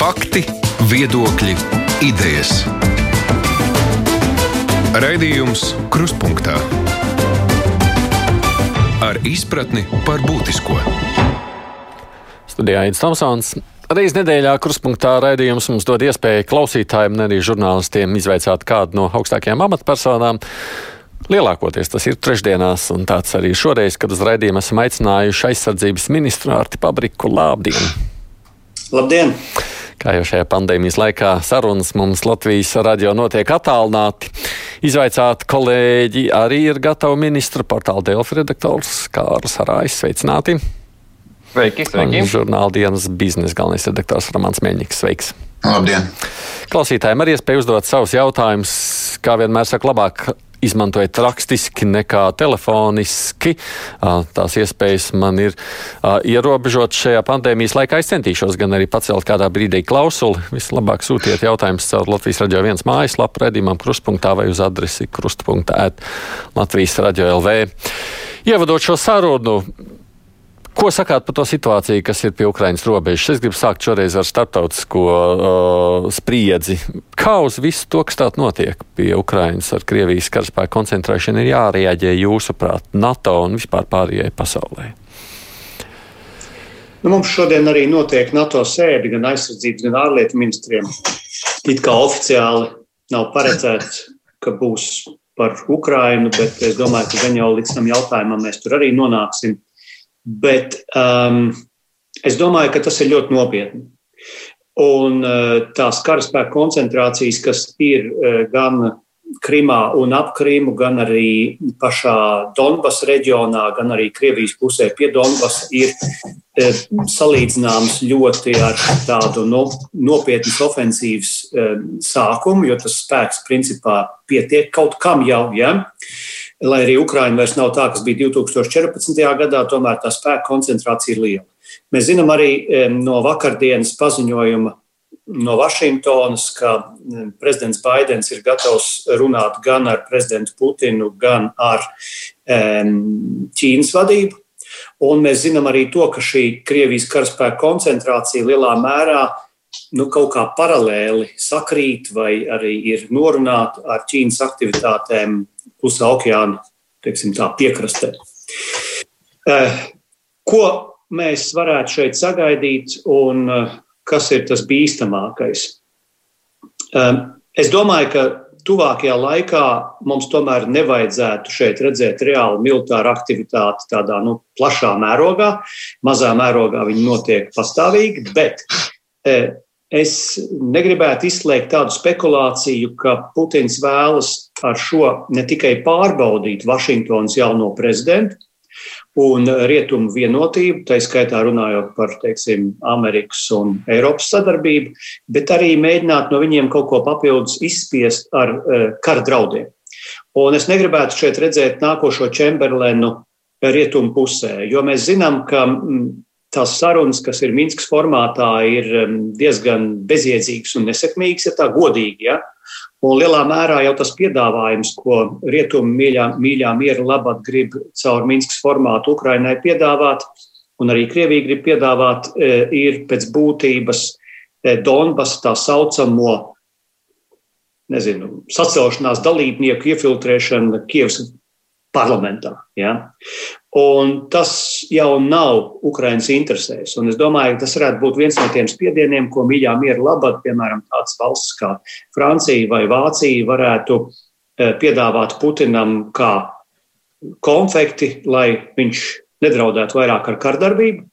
Fakti, viedokļi, idejas. Raidījums Krustpunktā ar izpratni par būtisko. Studijā Aits Tomsons. Reiz nedēļā kruspunktā raidījums mums dod iespēju klausītājiem un arī žurnālistiem izveicāt kādu no augstākajām amatpersonām. Lielākoties tas ir trešdienās, un tāds arī šoreiz, kad uz raidījumu esam aicinājuši aizsardzības ministru Arti Pabriku. Labdien! Labdien! Kā jau šajā pandēmijas laikā sarunas mums Latvijas radio notiek attālināti. Izvaicāt kolēģi arī ir gatavi ministra portāla Delfi redaktors Kārls Arājs. Sveicināti! Sveiki, sveiki. Un žurnāla dienas biznesa galvenais redaktors Ramans Mēņiks. Sveiks! Labdien! Klausītājiem arī iespēja uzdot savus jautājumus. Kā vienmēr saka, labāk izmantojiet rakstiski nekā telefoniski. Tās iespējas man ir ierobežotas šajā pandēmijas laikā. Es centīšos gan arī pacelt kādā brīdī klausuli. Vislabāk sūtiet jautājumus caur Latvijas radio viens mājaslapu redzījumam krustpunktā vai uz adresi krustpunktā ēt Latvijas radio LV. Ievadot šo sarunu, Ko sakāt par to situāciju, kas ir pie Ukraiņas robežas? Es gribu sākt šoreiz ar starptautisko uh, spriedzi. Kā uz visu to, kas tāds notiek pie Ukraiņas ar Krievijas karaspēku koncentrēšanu, ir jārēģē jūsuprāt NATO un vispār pārējai pasaulē? Nu, mums šodien arī notiek NATO sēde gan aizsardzības, gan ārlietu ministriem. It kā oficiāli nav paredzēts, ka būs par Ukrainu, bet es domāju, ka gan jau līdz tam jautājumam mēs tur arī nonāksim. Bet um, es domāju, ka tas ir ļoti nopietni. Un uh, tās karaspēka koncentrācijas, kas ir uh, gan Krimā un ap Krimu, gan arī pašā Donbass reģionā, gan arī Krievijas pusē pie Donbass, ir uh, salīdzināms ļoti ar tādu no, nopietnas ofensīvas uh, sākumu, jo tas spēks principā pietiek kaut kam jau. Ja? Lai arī Ukraina vairs nav tā, kas bija 2014. gadā, tomēr tā spēka koncentrācija ir liela. Mēs zinām arī no vakardienas paziņojuma no Vašingtonas, ka prezidents Baidens ir gatavs runāt gan ar prezidentu Putinu, gan ar Ķīnas vadību. Un mēs zinām arī to, ka šī Krievijas karaspēka koncentrācija lielā mērā nu, kaut kā paralēli sakrīt vai arī ir norunāta ar Ķīnas aktivitātēm Klusā okeāna teiksim, tā, piekrastē. Eh, ko mēs varētu šeit sagaidīt un eh, kas ir tas bīstamākais? Eh, es domāju, ka tuvākajā laikā mums tomēr nevajadzētu šeit redzēt reālu militāru aktivitāti tādā nu, plašā mērogā. Mazā mērogā viņi notiek pastāvīgi, bet es negribētu izslēgt tādu spekulāciju, ka Putins vēlas ar šo ne tikai pārbaudīt Vašingtonas jauno prezidentu un rietumu vienotību, tā skaitā runājot par teiksim, Amerikas un Eiropas sadarbību, bet arī mēģināt no viņiem kaut ko papildus izspiest ar uh, kara draudiem. Un es negribētu šeit redzēt nākošo Čemberlenu rietumu pusē, jo mēs zinām, ka mm, tās sarunas, kas ir Minskas formātā, ir diezgan bezjēdzīgas un nesekmīgas, ja tā godīgi. Ja? Un lielā mērā jau tas piedāvājums, ko rietumi mīļā, mīļā miera labad grib caur Minskas formātu Ukrainai piedāvāt, un arī Krievija grib piedāvāt, e, ir pēc būtības e, Donbass tā saucamo nezinu, sacelšanās dalībnieku iefiltrēšana Kievas parlamentā. Ja? Un tas jau nav Ukraiņas interesēs. Un es domāju, ka tas varētu būt viens no tiem spiedieniem, ko mīļā miera labad, piemēram, tādas valsts kā Francija vai Vācija varētu eh, piedāvāt Putinam kā konfekti, lai viņš nedraudētu vairāk ar kardarbību.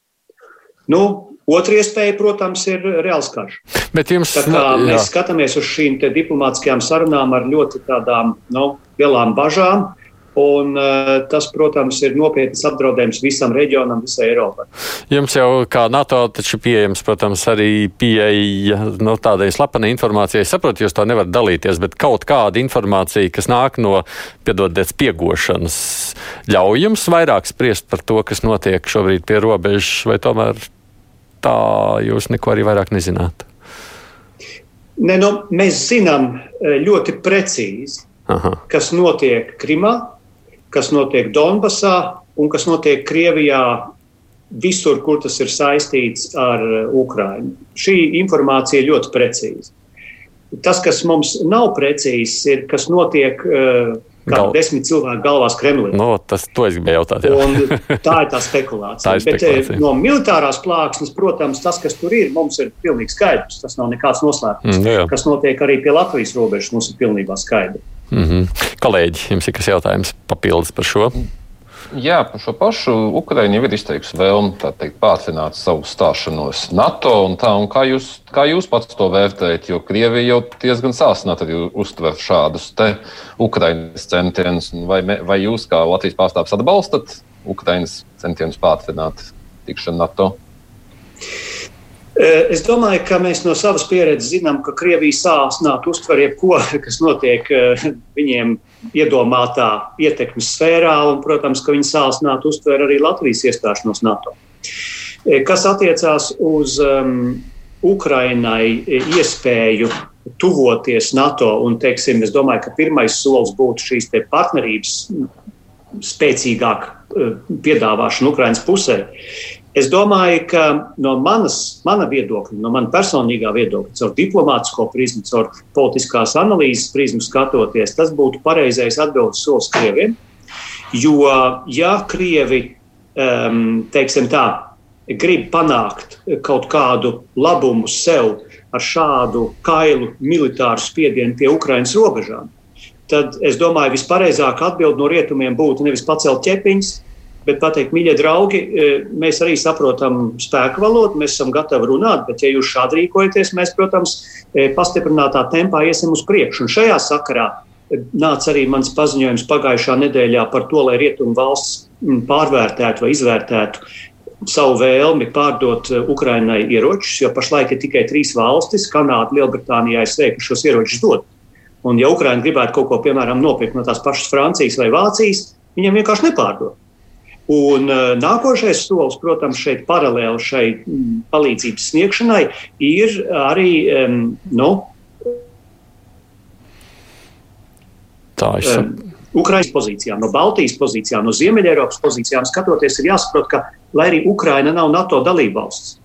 Nu, Otra iespēja, protams, ir reāls karš. Bet jums, Tā kā jā. mēs skatāmies uz šīm diplomātiskajām sarunām ar ļoti tādām nu, lielām bažām, Un, uh, tas, protams, ir nopietns apdraudējums visam reģionam, visai Eiropai. Jums jau kā NATO taču pieejams, protams, arī pieeja no tādai slepenai informācijai. Es saprotu, jūs to nevarat dalīties, bet kaut kāda informācija, kas nāk no, piedodiet, spiegošanas, ļauj jums vairāk spriest par to, kas notiek šobrīd pie robežas, vai tomēr tā jūs neko arī vairāk nezināt? Ne, nu, mēs zinām eh, ļoti precīzi, Aha. kas notiek Krimā, kas notiek Donbasā un kas notiek Krievijā visur, kur tas ir saistīts ar Ukrajinu. Šī informācija ir ļoti precīza. Tas, kas mums nav precīzs, ir kas notiek uh, Gal... desmit cilvēku galvās Kremlī. No, tas to es gribēju jautāt. tā ir tā spekulācija. tā ir spekulācija. Bet, no militārās plāksnes, protams, tas, kas tur ir, mums ir pilnīgi skaidrs. Tas nav nekāds noslēpums. Mm, jā. kas notiek arī pie Latvijas robežas, mums ir pilnībā skaidrs. Mm -hmm. Kolēģi, jums ir kas jautājums papildus par šo? Jā, par šo pašu Ukraiņu ir izteikusi vēlmi pātrināt savu stāšanos NATO. Un tā, un kā, jūs, kā jūs pats to vērtējat? Jo Krievija jau diezgan sāsināti uztver šādus Ukraiņas centienus. Vai, vai jūs, kā Latvijas pārstāvis, atbalstat Ukraiņas centienus pātrināt tikšanu NATO? Eh, es domāju, ka mēs no savas pieredzes zinām, ka Krievija sāsnāt uztver jebko, kas notiek eh, viņiem iedomātā ietekmes sfērā, un, protams, ka viņi sāsnāt uztver arī Latvijas iestāšanos NATO. E, kas attiecās uz um, Ukrainai iespēju tuvoties NATO, un, teiksim, es domāju, ka pirmais solis būtu šīs partnerības spēcīgāk piedāvāšana Ukraiņas pusē. Es domāju, ka no manas, mana viedokļa, no manas personīgā viedokļa, caur diplomātsko prizmu, caur politiskās analīzes prizmu skatoties, tas būtu pareizais atbildes solis Krieviem. Jo, ja Krievi, um, teiksim tā, grib panākt kaut kādu labumu sev ar šādu kailu militāru spiedienu pie Ukraiņas robežām, tad es domāju, vispareizāk atbild no rietumiem būtu nevis pacelt ķepiņus, bet pateikt, mīļie draugi, e, mēs arī saprotam spēku valodu, mēs esam gatavi runāt, bet, ja jūs šādi rīkojaties, mēs, protams, e, pastiprinātā tempā iesim uz priekšu. Un šajā sakarā e, nāca arī mans paziņojums pagājušā nedēļā par to, lai rietumu valsts pārvērtētu vai izvērtētu savu vēlmi pārdot Ukrainai ieročus, jo pašlaik ir tikai trīs valstis - Kanāda, Lielbritānija, ASV, kas šos ieročus dod. Un, ja Ukraina gribētu kaut ko, piemēram, nopirkt no tās pašas Francijas vai Vācijas, viņiem vienkārši nepārdod. Un uh, nākošais solis, protams, šeit paralēli šai mm, palīdzības sniegšanai, ir arī um, nu, tā ir. Um, Ukraiņas pozīcijām, no Baltijas pozīcijām, no Ziemeļ-Eiropas pozīcijām skatoties, ir jāsaprot, ka, lai arī Ukraina nav NATO dalībvalsts,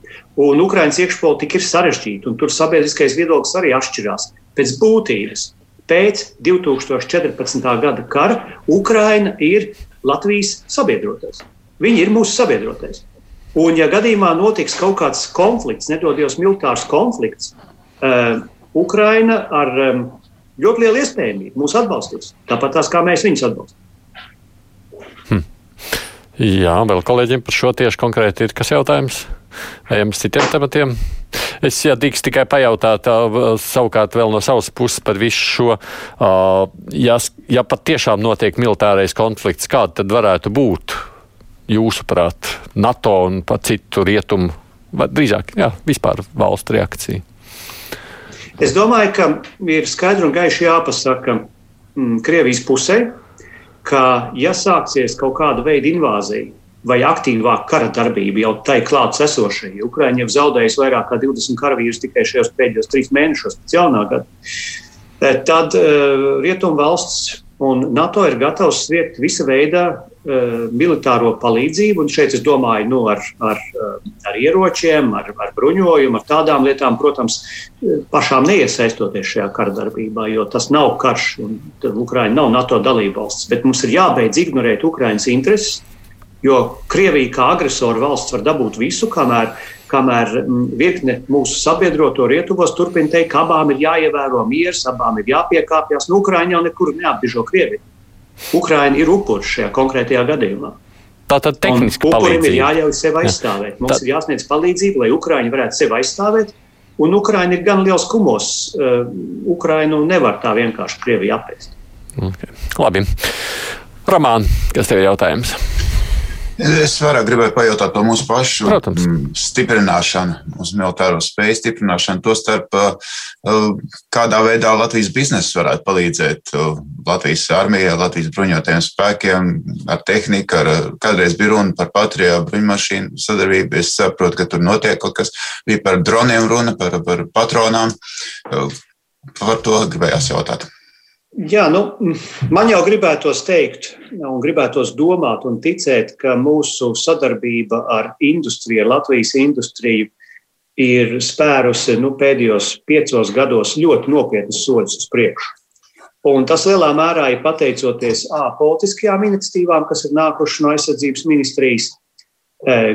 un Ukraiņas iekšpolitika ir sarežģīta, un tur sabiedriskais viedoklis arī atšķirās pēc būtības. Pēc 2014. gada kara Ukraina ir Latvijas sabiedrotais. Viņi ir mūsu sabiedrotais. Un, ja gadījumā notiks kaut kāds konflikts, nedodies militārs konflikts, uh, Ukraina ar um, ļoti lielu iespējamību mūs atbalstīs. Tāpat tās kā mēs viņus atbalstām. Hm. Jā, vēl kolēģiem par šo tieši konkrēti ir kas jautājums? Ejam uz citiem tematiem. Es, ja drīkst tikai pajautāt, savukārt vēl no savas puses par visu šo, ja, ja pat tiešām notiek militārais konflikts, kāda tad varētu būt jūsuprāt NATO un pat citu rietumu, vai drīzāk, jā, vispār valstu reakcija? Es domāju, ka ir skaidri un gaiši jāpasaka mm, Krievijas pusē, ka ja sāksies kaut kāda veida invāzija, vai aktīvāka kara darbība jau tai klāts esošajai. Ukraiņi jau zaudējusi vairāk kā 20 karavīrus tikai šajos pēdējos trīs mēnešos pēc jaunā gada. Eh, tad uh, Rietumu valsts un NATO ir gatavs sniegt visa veida uh, militāro palīdzību. Un šeit es domāju nu, ar, ar, ar ieročiem, ar, ar bruņojumu, ar tādām lietām, protams, pašām neiesaistoties šajā kara darbībā, jo tas nav karš un Ukraiņa nav NATO dalībvalsts. Bet mums ir jābeidz ignorēt Ukraiņas intereses Jo Krievija kā agresora valsts var dabūt visu, kamēr, kamēr mm, virkne mūsu sabiedroto rietuvos turpina teikt, ka abām ir jāievēro miers, abām ir jāpiekāpjas. Nu, Ukraiņa jau nekur neapdižo Krieviju. Ukraiņa ir upuris šajā konkrētajā gadījumā. Tā tad tehniski upurim ir jāļauj sev aizstāvēt. Mums tā... ir jāsniedz palīdzība, lai Ukraiņa varētu sevi aizstāvēt. Un Ukraiņa ir gan liels kumos. Uh, Ukraiņu nevar tā vienkārši Krievija apēst. Okay. Labi. Romāna, kas tev ir jautājums? Es vairāk gribēju pajautāt par mūsu pašu Protams. Mm, stiprināšanu, mūsu militāro spēju stiprināšanu, tostarp uh, kādā veidā Latvijas biznesa varētu palīdzēt uh, Latvijas armijai, Latvijas bruņotajiem spēkiem ar tehniku, ar kādreiz bija runa par Patrijā bruņmašīnu sadarbību. Es saprotu, ka tur notiek kaut kas, bija par droniem runa, par, par patronām. Uh, par to gribējās jautāt. Jā, nu, man jau gribētos teikt, un gribētos domāt un ticēt, ka mūsu sadarbība ar industriju, ar Latvijas industriju, ir spērusi nu, pēdējos piecos gados ļoti nopietnas soļus uz priekšu. Un tas lielā mērā ir pateicoties A, politiskajām iniciatīvām, kas ir nākušas no aizsardzības ministrijas,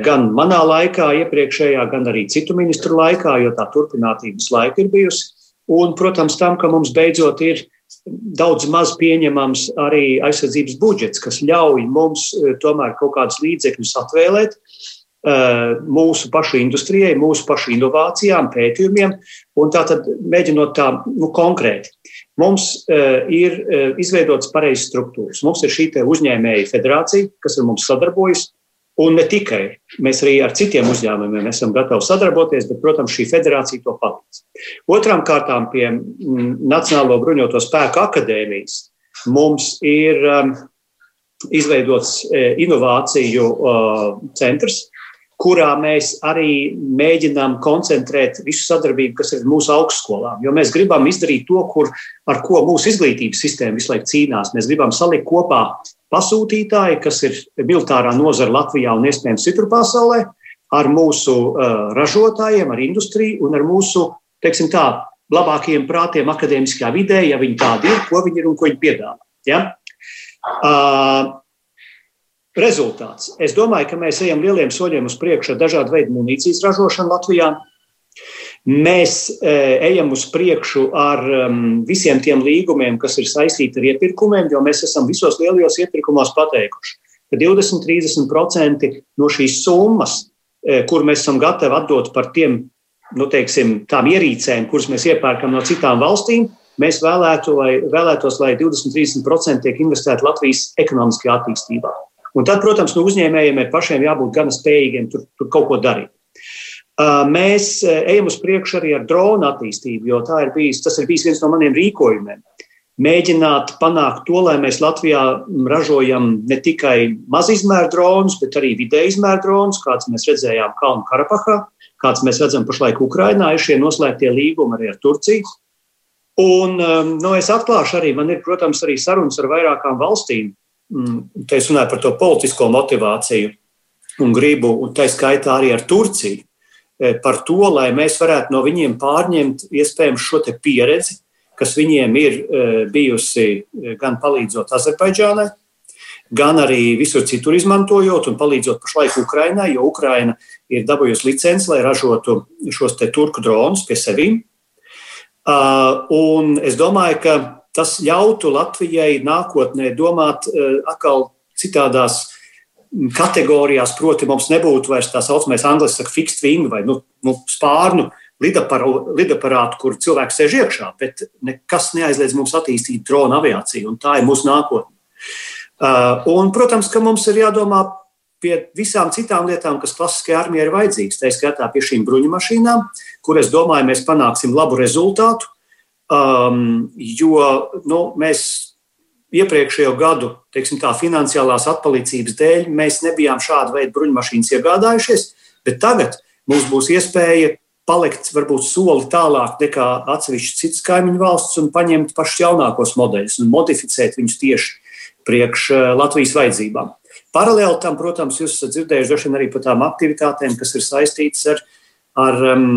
gan manā laikā, iepriekšējā, gan arī citu ministru laikā, jo tā turpinātības laika ir bijusi. Un, protams, tam, ka mums beidzot ir daudz maz pieņemams arī aizsardzības budžets, kas ļauj mums eh, tomēr kaut kādus līdzekļus atvēlēt eh, mūsu pašu industrijai, mūsu pašu inovācijām, pētījumiem, un tātad mēģinot tā nu, konkrēti. Mums uh, ir izveidotas pareizas struktūras. Mums ir šī uzņēmēja federācija, kas ar mums sadarbojas, Un ne tikai mēs arī ar citiem uzņēmumiem esam gatavi sadarboties, bet, protams, šī federācija to palīdz. Otrām kārtām pie mm, Nacionālo bruņoto spēku akadēmijas mums ir um, izveidots e, inovāciju centrs, kurā mēs arī mēģinām koncentrēt visu sadarbību, kas ir mūsu augstskolām. Jo mēs gribam izdarīt to, kur, ar ko mūsu izglītības sistēma visu laiku cīnās. Mēs gribam salikt kopā pasūtītāji, kas ir militārā nozara Latvijā un iespējams citur pasaulē, ar mūsu uh, ražotājiem, ar industriju un ar mūsu, teiksim tā, labākajiem prātiem akadēmiskajā vidē, ja viņi tādi ir, ko viņi ir un ko viņi piedāvā. Ja? Uh, rezultāts. Es domāju, ka mēs ejam lieliem soļiem uz priekšu ar dažādu veidu munīcijas ražošanu Latvijā. Mēs e, ejam uz priekšu ar visiem tiem līgumiem, kas ir saistīti ar iepirkumiem, jo mēs esam visos lielajos iepirkumos pateikuši, ka 20-30% no šīs summas, e, kur mēs esam gatavi atdot par tiem, nu, teiksim, tām ierīcēm, kuras mēs iepērkam no citām valstīm, mēs vēlētu, lai, vēlētos, lai 20-30% tiek investēti Latvijas ekonomiskajā attīstībā. Un tad, protams, no uzņēmējiem ir pašiem jābūt gan spējīgiem tur, tur kaut ko darīt. Mēs ejam uz priekšu arī ar dronu attīstību, jo ir bijis, tas ir bijis viens no maniem rīkojumiem. Mēģināt panākt to, lai mēs Latvijā ražojam ne tikai mazizmēru dronus, bet arī vidēji izmēru dronus, kāds mēs redzējām Kalnu Karapahā, kāds mēs redzam pašlaik Ukrainā, ir šie noslēgtie līgumi arī ar Turciju. Un, nu, es atklāšu arī, man ir, protams, arī sarunas ar vairākām valstīm. Mm, te es runāju par to politisko motivāciju un gribu, un tā skaitā arī ar Turciju par to, lai mēs varētu no viņiem pārņemt iespējams šo pieredzi, kas viņiem ir eh, bijusi eh, gan palīdzot Azerbaidžānai, gan arī visur citur izmantojot un palīdzot pašlaik Ukrainai, jo Ukraina ir dabūjusi licenci, lai ražotu šos turku dronus pie sevīm. Un es domāju, ka tas ļautu Latvijai nākotnē domāt atkal citādās kategorijās, proti, mums nebūtu vairs tā saucamais angļuiski saka fixed wing vai nu, nu, spārnu lidaparātu, kur cilvēks sēž iekšā, bet nekas neaizliedz mums attīstīt drona aviāciju, un tā ir mūsu nākotne. Uh, un, protams, ka mums ir jādomā pie visām citām lietām, kas klasiskajā armijā ir vajadzīgas. Tā skaitā pie šīm bruņu mašīnām, kur es domāju, mēs panāksim labu rezultātu. Um, jo nu, mēs iepriekšējo gadu teiksim, tā, finansiālās atpalicības dēļ mēs nebijām šādu veidu bruņmašīnas iegādājušies, bet tagad mums būs iespēja palikt varbūt soli tālāk nekā atsevišķas citas kaimiņu valsts un paņemt pašus jaunākos modeļus un modificēt viņus tieši priekš eh, Latvijas vajadzībām. Paralēli tam, protams, jūs esat dzirdējuši arī par tām aktivitātēm, kas ir saistītas ar, ar um,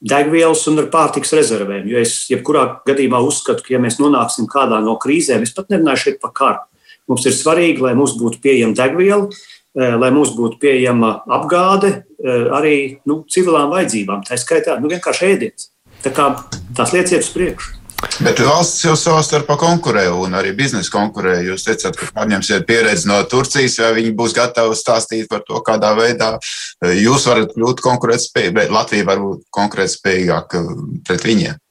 degvielas un ar pārtiks rezervēm. Jo es jebkurā gadījumā uzskatu, ka, ja mēs nonāksim kādā no krīzēm, es pat nerunāju šeit par karu. Mums ir svarīgi, lai mums būtu pieejama degviela, eh, lai mums būtu pieejama apgāde eh, arī nu, civilām vajadzībām, tā skaitā nu, vienkārši ēdiens. Tā kā tās lietas iet uz priekšu. Bet valsts jau savā starpā konkurē, un arī biznesa konkurē. Jūs teicat, ka paņemsiet pieredzi no Turcijas, vai viņi būs gatavi stāstīt par to, kādā veidā eh, jūs varat kļūt konkurētspējīgi, bet Latvija var būt konkurētspējīgāka pret viņiem.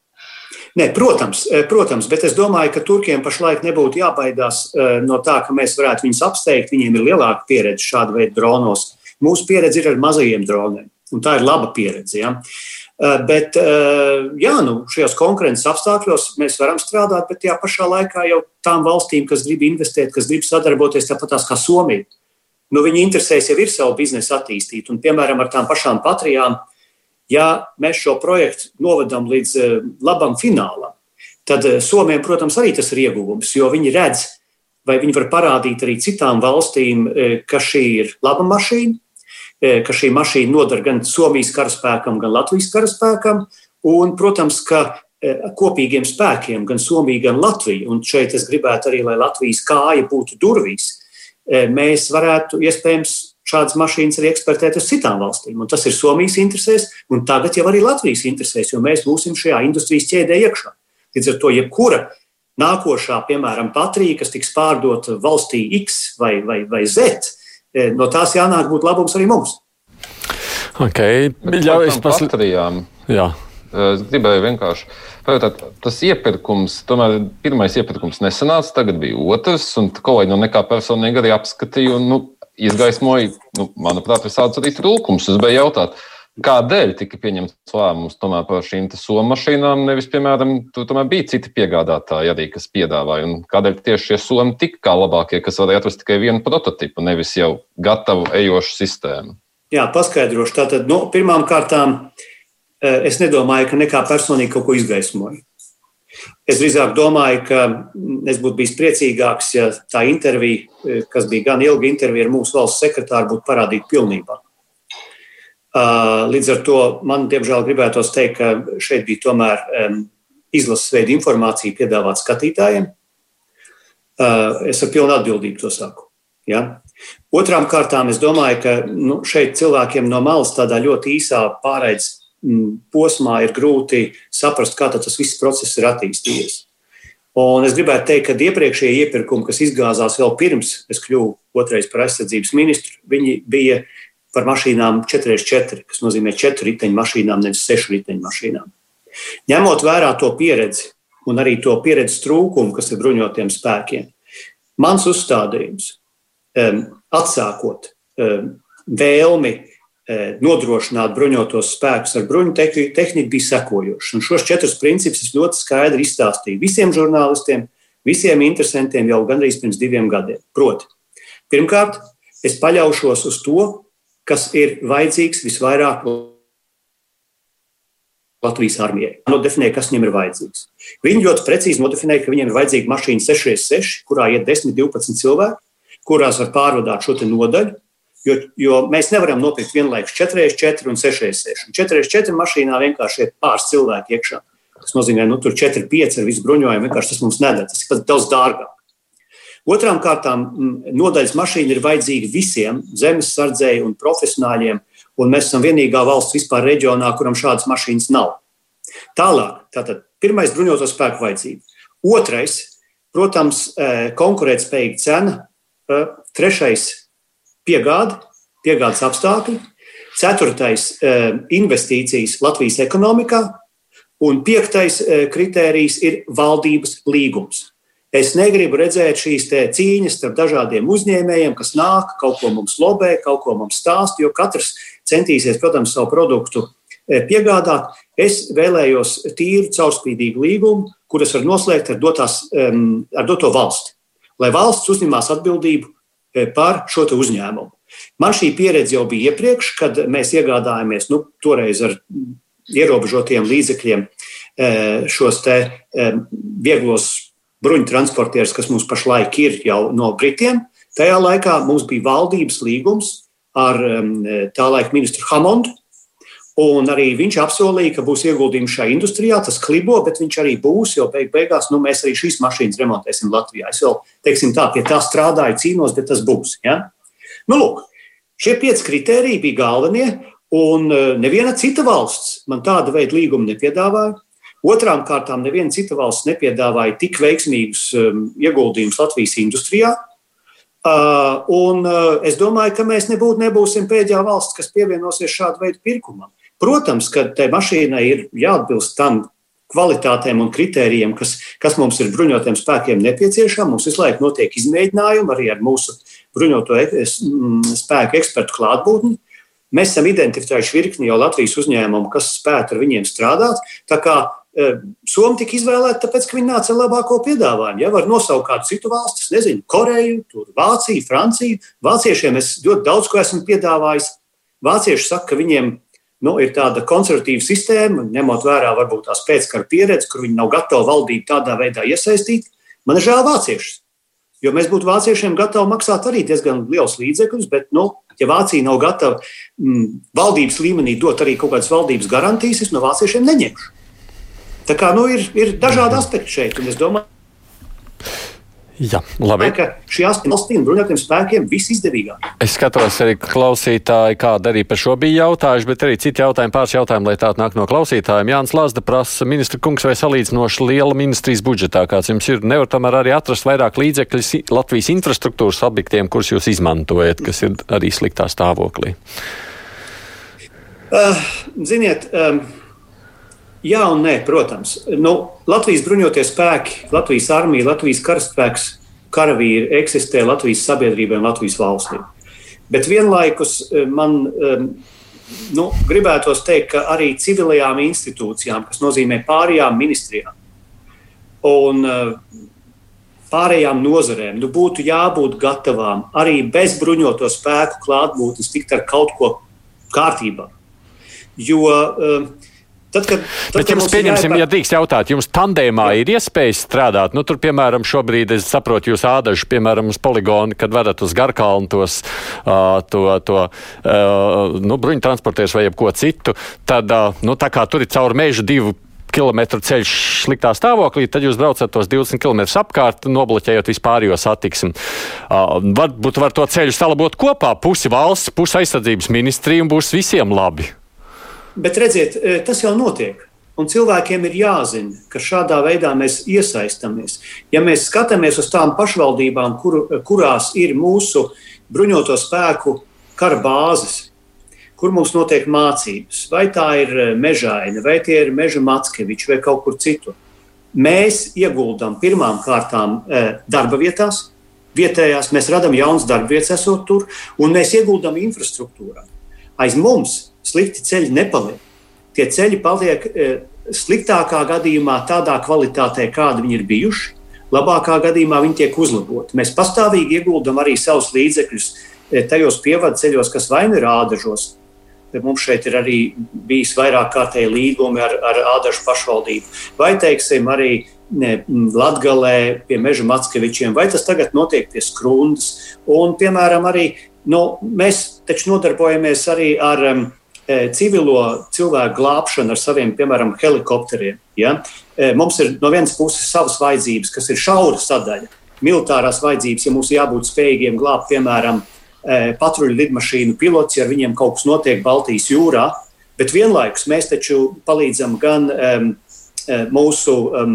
Nē, protams, eh, protams, bet es domāju, ka Turkiem pašlaik nebūtu jābaidās eh, no tā, ka mēs varētu viņus apsteigt. Viņiem ir lielāka pieredze šāda veida dronos. Mūsu pieredze ir ar mazajiem droniem, un tā ir laba pieredze. Ja? Eh, bet eh, jā, nu, šajos konkurences apstākļos mēs varam strādāt, bet tajā pašā laikā jau tām valstīm, kas grib investēt, kas grib sadarboties, tāpat kā Somija, nu, viņi interesēs jau ir savu biznesu attīstīt. Un, piemēram, ar tām pašām patrijām, ja mēs šo projektu novedam līdz eh, labam finālam, tad Somijam, protams, arī tas ir ieguvums, jo viņi redz, vai viņi var parādīt arī citām valstīm, ka šī ir laba mašīna, ka šī mašīna noder gan Somijas karaspēkam, gan Latvijas karaspēkam, un, protams, ka kopīgiem spēkiem, gan Somija, gan Latvija, un šeit es gribētu arī, lai Latvijas kāja būtu durvīs, mēs varētu iespējams šādas mašīnas arī eksportēt uz citām valstīm. Un tas ir Somijas interesēs, un tagad jau arī Latvijas interesēs, jo mēs būsim šajā industrijas ķēdē iekšā. Līdz ar to jebkura nākošā, piemēram, patrija, kas tiks pārdota valstī X vai, vai, vai Z, e, no tās jānāk būt labums arī mums. Okay. Ļaujies pasliktināt. Jā. Es gribēju vienkārši pajautāt, tas iepirkums, tomēr pirmais iepirkums nesanāca, tagad bija otrs, un kolēģi no nekā personīgi arī apskatīja. Un, nu, izgaismoja, nu, manuprāt, visādus arī trūkumus. Es gribēju jautāt, kādēļ tika pieņemts lēmums par šīm somu mašīnām, nevis, piemēram, tur bija citi piegādātāji arī, kas piedāvāja, un kādēļ tieši šie somi tika kā labākie, kas varēja atrast tikai vienu prototipu, nevis jau gatavu ejošu sistēmu. Jā, paskaidrošu. Tātad, nu, pirmām kārtām, eh, es nedomāju, ka nekā personīgi kaut ko izgaismoju. Es drīzāk domāju, ka es būtu bijis priecīgāks, ja tā intervija, eh, kas bija gan ilga intervija ar mūsu valsts sekretāru, būtu parādīta pilnībā. Līdz ar to man, diemžēl, gribētos teikt, ka šeit bija tomēr izlases veida informācija piedāvāta skatītājiem. Es ar pilnu atbildību to saku. Ja? Otrām kārtām es domāju, ka nu, šeit cilvēkiem no malas tādā ļoti īsā Mm, posmā ir grūti saprast, kā tas viss process ir attīstījies. Un es gribētu teikt, ka iepriekšējie iepirkumi, kas izgāzās vēl pirms es kļuvu otrais par aizsardzības ministru, viņi bija par mašīnām 4x4, kas nozīmē 4 riteņu mašīnām, nevis 6 riteņu mašīnām. Ņemot vērā to pieredzi un arī to pieredzes trūkumu, kas ir bruņotiem spēkiem, mans uzstādījums, um, atsākot vēlmi E, nodrošināt bruņotos spēkus ar bruņu tehniku bija sekojošs. Un šos četrus principus es ļoti skaidri izstāstīju visiem žurnālistiem, visiem interesantiem jau gandrīz pirms diviem gadiem. Proti, pirmkārt, es paļaušos uz to, kas ir vajadzīgs visvairāk Latvijas armijai. Nodefinē, kas viņiem ir vajadzīgs. Viņi ļoti precīzi nodefinē, ka viņiem ir vajadzīga mašīna 6x6, kurā iet 10, 12 cilvēki, kurās var pārvadāt šo nodaļu Jo, jo mēs nevaram nopirkt vienlaikus 4x4 un 6x6. 4x4 mašīnā vienkārši ir pāris cilvēki iekšā. Tas nozīmē, ka nu, tur 4-5 ar visu bruņojumu vienkārši tas mums nedara. Tas ir daudz dārgāk. Otrām kārtām, nodaļas mašīna ir vajadzīga visiem zemes sardzēju un profesionāļiem, un mēs esam vienīgā valsts vispār reģionā, kuram šādas mašīnas nav. Tālāk, tātad pirmais bruņoto spēku vajadzība. Otrais, protams, eh, konkurētspējīga cena. Eh, trešais piegāde, piegādes apstākļi. Ceturtais eh, - investīcijas Latvijas ekonomikā. Un piektais kritērijs ir valdības līgums. Es negribu redzēt šīs cīņas starp dažādiem uzņēmējiem, kas nāk, kaut ko mums lobē, kaut ko mums stāst, jo katrs centīsies, protams, savu produktu eh, piegādāt. Es vēlējos tīru, caurspīdīgu līgumu, kuras var noslēgt ar, dotās, ar doto valsti. Lai valsts uzņemās atbildību E, par šo uzņēmumu. Man šī pieredze jau bija iepriekš, kad mēs iegādājāmies nu, toreiz ar ierobežotiem līdzekļiem e, šos e, vieglos bruņu transportierus, kas mums pašlaik ir jau no Britiem. Tajā laikā mums bija valdības līgums ar tā laika ministru Hamondu, Un arī viņš apsolīja, ka būs ieguldījums šajā industrijā. Tas klibo, bet viņš arī būs, jo beig beigās nu, mēs arī šīs mašīnas remontēsim Latvijā. Es vēl, teiksim, tā pie tā strādāju, cīnos, bet tas būs. Ja? Nu, lūk, šie pieci kriteriji bija galvenie, un e, neviena cita valsts man tādu veidu līgumu nepiedāvāja. Otrām kārtām, neviena cita valsts nepiedāvāja tik veiksmīgus um, ieguldījumus Latvijas industrijā. Uh, un uh, es domāju, ka mēs nebūtu, nebūsim pēdējā valsts, kas pievienosies šādu veidu pirkumam. Protams, ka tai mašīnai ir jāatbilst tam kvalitātēm un kritērijiem, kas, kas mums ir bruņotiem spēkiem nepieciešami. Mums visu laiku notiek izmēģinājumi arī ar mūsu bruņoto spēku ekspertu klātbūtni. Mēs esam identificējuši virkni jau Latvijas uzņēmumu, kas spētu ar viņiem strādāt. Tā kā e, Somija tika izvēlēta, tāpēc, ka viņi nāca ar labāko piedāvājumu. Ja var nosaukt kādu citu valsti, nezinu, Koreju, Vāciju, Franciju. Vāciešiem es ļoti daudz ko esmu piedāvājis. Vācieši saka, ka viņiem nu, ir tāda konservatīva sistēma, ņemot vērā varbūt tās pēckara pieredzi, kur viņi nav gatavi valdību tādā veidā iesaistīt. Man ir žēl vāciešus. Jo mēs būtu vāciešiem gatavi maksāt arī diezgan liels līdzekļus, bet, nu, ja Vācija nav gatava mm, valdības līmenī dot arī kaut kādas valdības garantijas, es no vāciešiem neņemšu. Tā kā nu, ir, ir dažādi aspekti šeit, un es domāju, Jā, labi. ka šī valstīm bruņotajiem spēkiem viss izdevīgāk. Es skatos arī klausītāji, kāda arī par šo bija jautājuši, bet arī citi jautājumi, pāris jautājumi, lai tādu nāk no klausītājiem. Jānis Lāsda prasa, ministra kungs, vai salīdzinoši liela ministrijas budžetā, kāds jums ir, nevar tomēr arī atrast vairāk līdzekļus Latvijas infrastruktūras objektiem, kurus jūs izmantojat, kas ir arī sliktā stāvoklī? Uh, ziniet, um, Jā un nē, protams. Nu, Latvijas bruņotie spēki, Latvijas armija, Latvijas karaspēks, karavīri eksistē Latvijas sabiedrībai un Latvijas valstī. Bet vienlaikus eh, man um, nu, gribētos teikt, ka arī civilajām institūcijām, kas nozīmē pārējām ministrijām un uh, pārējām nozarēm, nu, būtu jābūt gatavām arī bez bruņoto spēku klātbūtnes tikt ar kaut ko kārtībā. Jo uh, Tad, kad, tad, Bet jums, pieņemsim, jāiepār... ja drīkst jautāt, jums tandēmā Jā. ir iespējas strādāt? Nu, tur, piemēram, šobrīd es saprotu, jūs ādaži, piemēram, uz poligonu, kad varat uz garkalnu tos, uh, to, to uh, nu, bruņu transportēs vai jebko citu, tad, uh, nu, tā kā tur ir caur mežu divu kilometru ceļš sliktā stāvoklī, tad jūs braucat tos 20 km apkārt, nobloķējot vispārējo satiksmi. Uh, varbūt var to ceļu salabot kopā, pusi valsts, pusi aizsardzības ministrija un būs visiem labi. Bet redziet, e, tas jau notiek. Un cilvēkiem ir jāzina, ka šādā veidā mēs iesaistamies. Ja mēs skatāmies uz tām pašvaldībām, kur, kurās ir mūsu bruņoto spēku kara bāzes, kur mums notiek mācības, vai tā ir e, mežaina, vai tie ir meža mackeviči vai kaut kur citur, mēs ieguldām pirmām kārtām e, darba vietās, vietējās, mēs radām jaunas darba vietas, esot tur, un mēs ieguldām infrastruktūrā. Aiz mums slikti ceļi nepaliek. Tie ceļi paliek e, sliktākā gadījumā tādā kvalitātē, kāda viņi ir bijuši. Labākā gadījumā viņi tiek uzlaboti. Mēs pastāvīgi ieguldam arī savus līdzekļus e, tajos pievadu ceļos, kas vai nu ir ādažos. Mums šeit ir arī bijis vairāk kārtēji līgumi ar, ar ādažu pašvaldību, vai teiksim, arī Latvijā pie meža Matskevičiem, vai tas tagad notiek pie skrundas. Un, piemēram, arī nu, mēs taču nodarbojamies arī ar um, E, civilo cilvēku glābšanu ar saviem, piemēram, helikopteriem. Ja? E, mums ir no vienas puses savas vajadzības, kas ir šaura sadaļa, militārās vajadzības, ja mums jābūt spējīgiem glābt, piemēram, e, patruļu lidmašīnu pilots, ja ar viņiem kaut kas notiek Baltijas jūrā. Bet vienlaikus mēs taču palīdzam gan um, mūsu um,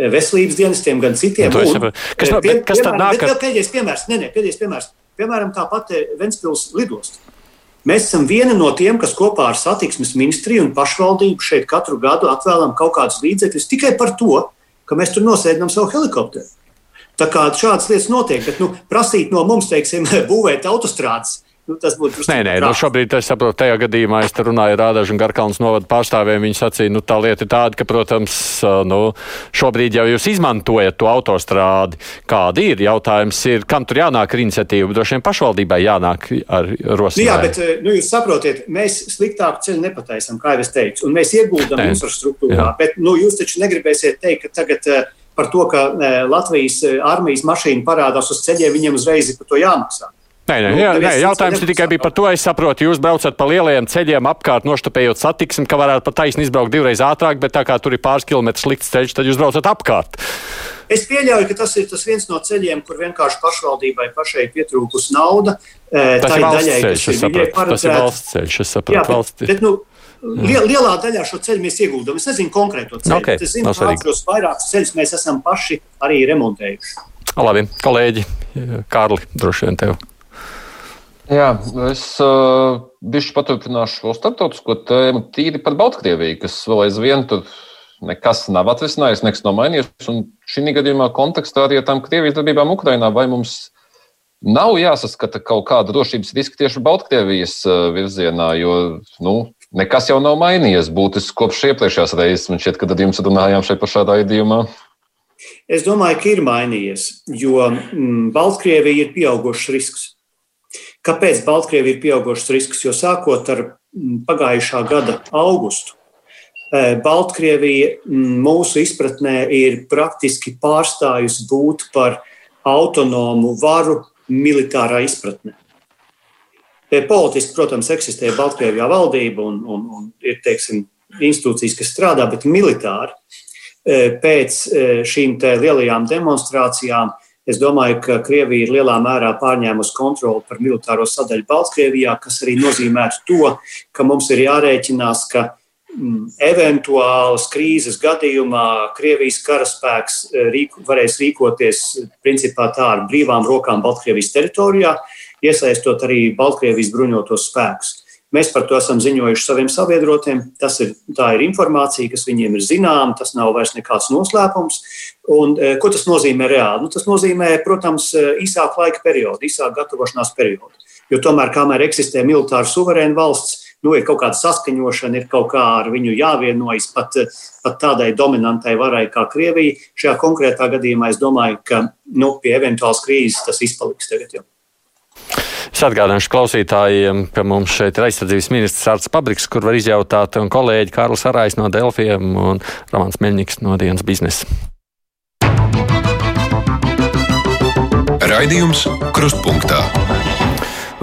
veselības dienestiem, gan citiem. Nu, un, kas, no, pie, kas piemēram, tad nāk? Pēdējais piemērs, ne, ne, pēdējais piemērs. Piemēram, tāpat Ventspils lidosta. Mēs esam viena no tiem, kas kopā ar satiksmes ministriju un pašvaldību šeit katru gadu atvēlam kaut kādus līdzekļus tikai par to, ka mēs tur nosēdam savu helikopteru. Tā kā šādas lietas notiek, bet nu, prasīt no mums, teiksim, būvēt autostrādes, Nu, tas būtu Nē, nē, nu šobrīd es saprotu, tajā gadījumā es runāju ar Rādažu un Garkalnas novadu pārstāvjiem. Viņi sacīja, nu tā lieta ir tāda, ka, protams, nu, šobrīd jau jūs izmantojat to autostrādi. Kāda ir? Jautājums ir, kam tur jānāk ar iniciatīvu? Droši vien pašvaldībai jānāk ar rosinājumu. Nu, jā, bet, nu, jūs saprotiet, mēs sliktāku ceļu nepataisam, kā jau es teicu, un mēs ieguldam nē. infrastruktūrā. Jā. Bet, nu, jūs taču negribēsiet teikt, ka tagad par to, ka Latvijas armijas mašīna parādās uz ceļiem, viņiem uzreiz ir par to jāmaksā. Nē, nē, nu, jā, nē, jautājums ir tikai par to, es saprotu, jūs braucat pa lielajiem ceļiem apkārt, noštapējot satiksmi, ka varētu pat taisni izbraukt divreiz ātrāk, bet tā kā tur ir pāris kilometrus slikts ceļš, tad jūs braucat apkārt. Es pieļauju, ka tas ir tas viens no ceļiem, kur vienkārši pašvaldībai pašai pietrūkus nauda. Tas ir valsts daļai, ceļš, es saprotu. Tas ir valsts ceļš, es saprotu. Jā, bet, bet, nu, Liel, lielā daļā šo ceļu mēs ieguldām. Es nezinu konkrēto ceļu, okay, es zinu, ka šos vairākus ceļus mēs esam paši arī remontējuši. Labi, kolēģi, Kārli, droši vien tev. Jā, es uh, bišķi paturpināšu šo starptautisko tēmu tīri par Baltkrieviju, kas vēl aizvien tur nekas nav atrisinājis, nekas nav mainījies. Un šī gadījumā kontekstā arī ar tām Krievijas darbībām Ukrainā vai mums nav jāsaskata kaut kāda drošības riska tieši Baltkrievijas virzienā, jo nu, nekas jau nav mainījies būtiski kopš iepriekšējās reizes, man šķiet, kad jums runājām šeit par šādā idījumā. Es domāju, ka ir mainījies, jo mm, Baltkrievija ir pieaugušs risks. Kāpēc Baltkrievija ir pieaugušas risks? Jo sākot ar pagājušā gada augustu, Baltkrievija mūsu izpratnē ir praktiski pārstājusi būt par autonomu varu militārā izpratnē. Politiski, protams, eksistē Baltkrievijā valdība un, un, un ir teiksim, institūcijas, kas strādā, bet militāri pēc šīm lielajām demonstrācijām Es domāju, ka Krievija ir lielā mērā pārņēmusi kontroli par militāro sadaļu Baltkrievijā, kas arī nozīmētu to, ka mums ir jārēķinās, ka mm, eventuālas krīzes gadījumā Krievijas karaspēks rīku, varēs rīkoties principā tā ar brīvām rokām Baltkrievijas teritorijā, iesaistot arī Baltkrievijas bruņotos spēkus. Mēs par to esam ziņojuši saviem sabiedrotiem. Tas ir, ir informācija, kas viņiem ir zināma, tas nav vairs nekāds noslēpums. Un, e, ko tas nozīmē reāli? Nu, tas nozīmē, protams, e, īsāku laika periodu, īsāku gatavošanās periodu. Jo tomēr, kamēr eksistē militāra suverēna valsts, nu, ir kaut kāda saskaņošana, ir kaut kā ar viņu jāvienojas pat, pat tādai dominantai varai kā Krievija. Šajā konkrētā gadījumā es domāju, ka nu, pie eventuālas krīzes tas izpaliks tagad jau. Es atgādināšu klausītājiem, ka mums šeit ir aizsardzības ministrs Arts Pabriks, kur var izjautāt, un kolēģi Kārlis Arājs no Delfiem un Romans Meļņiks no dienas biznesa. Raidījums Krustpunktā.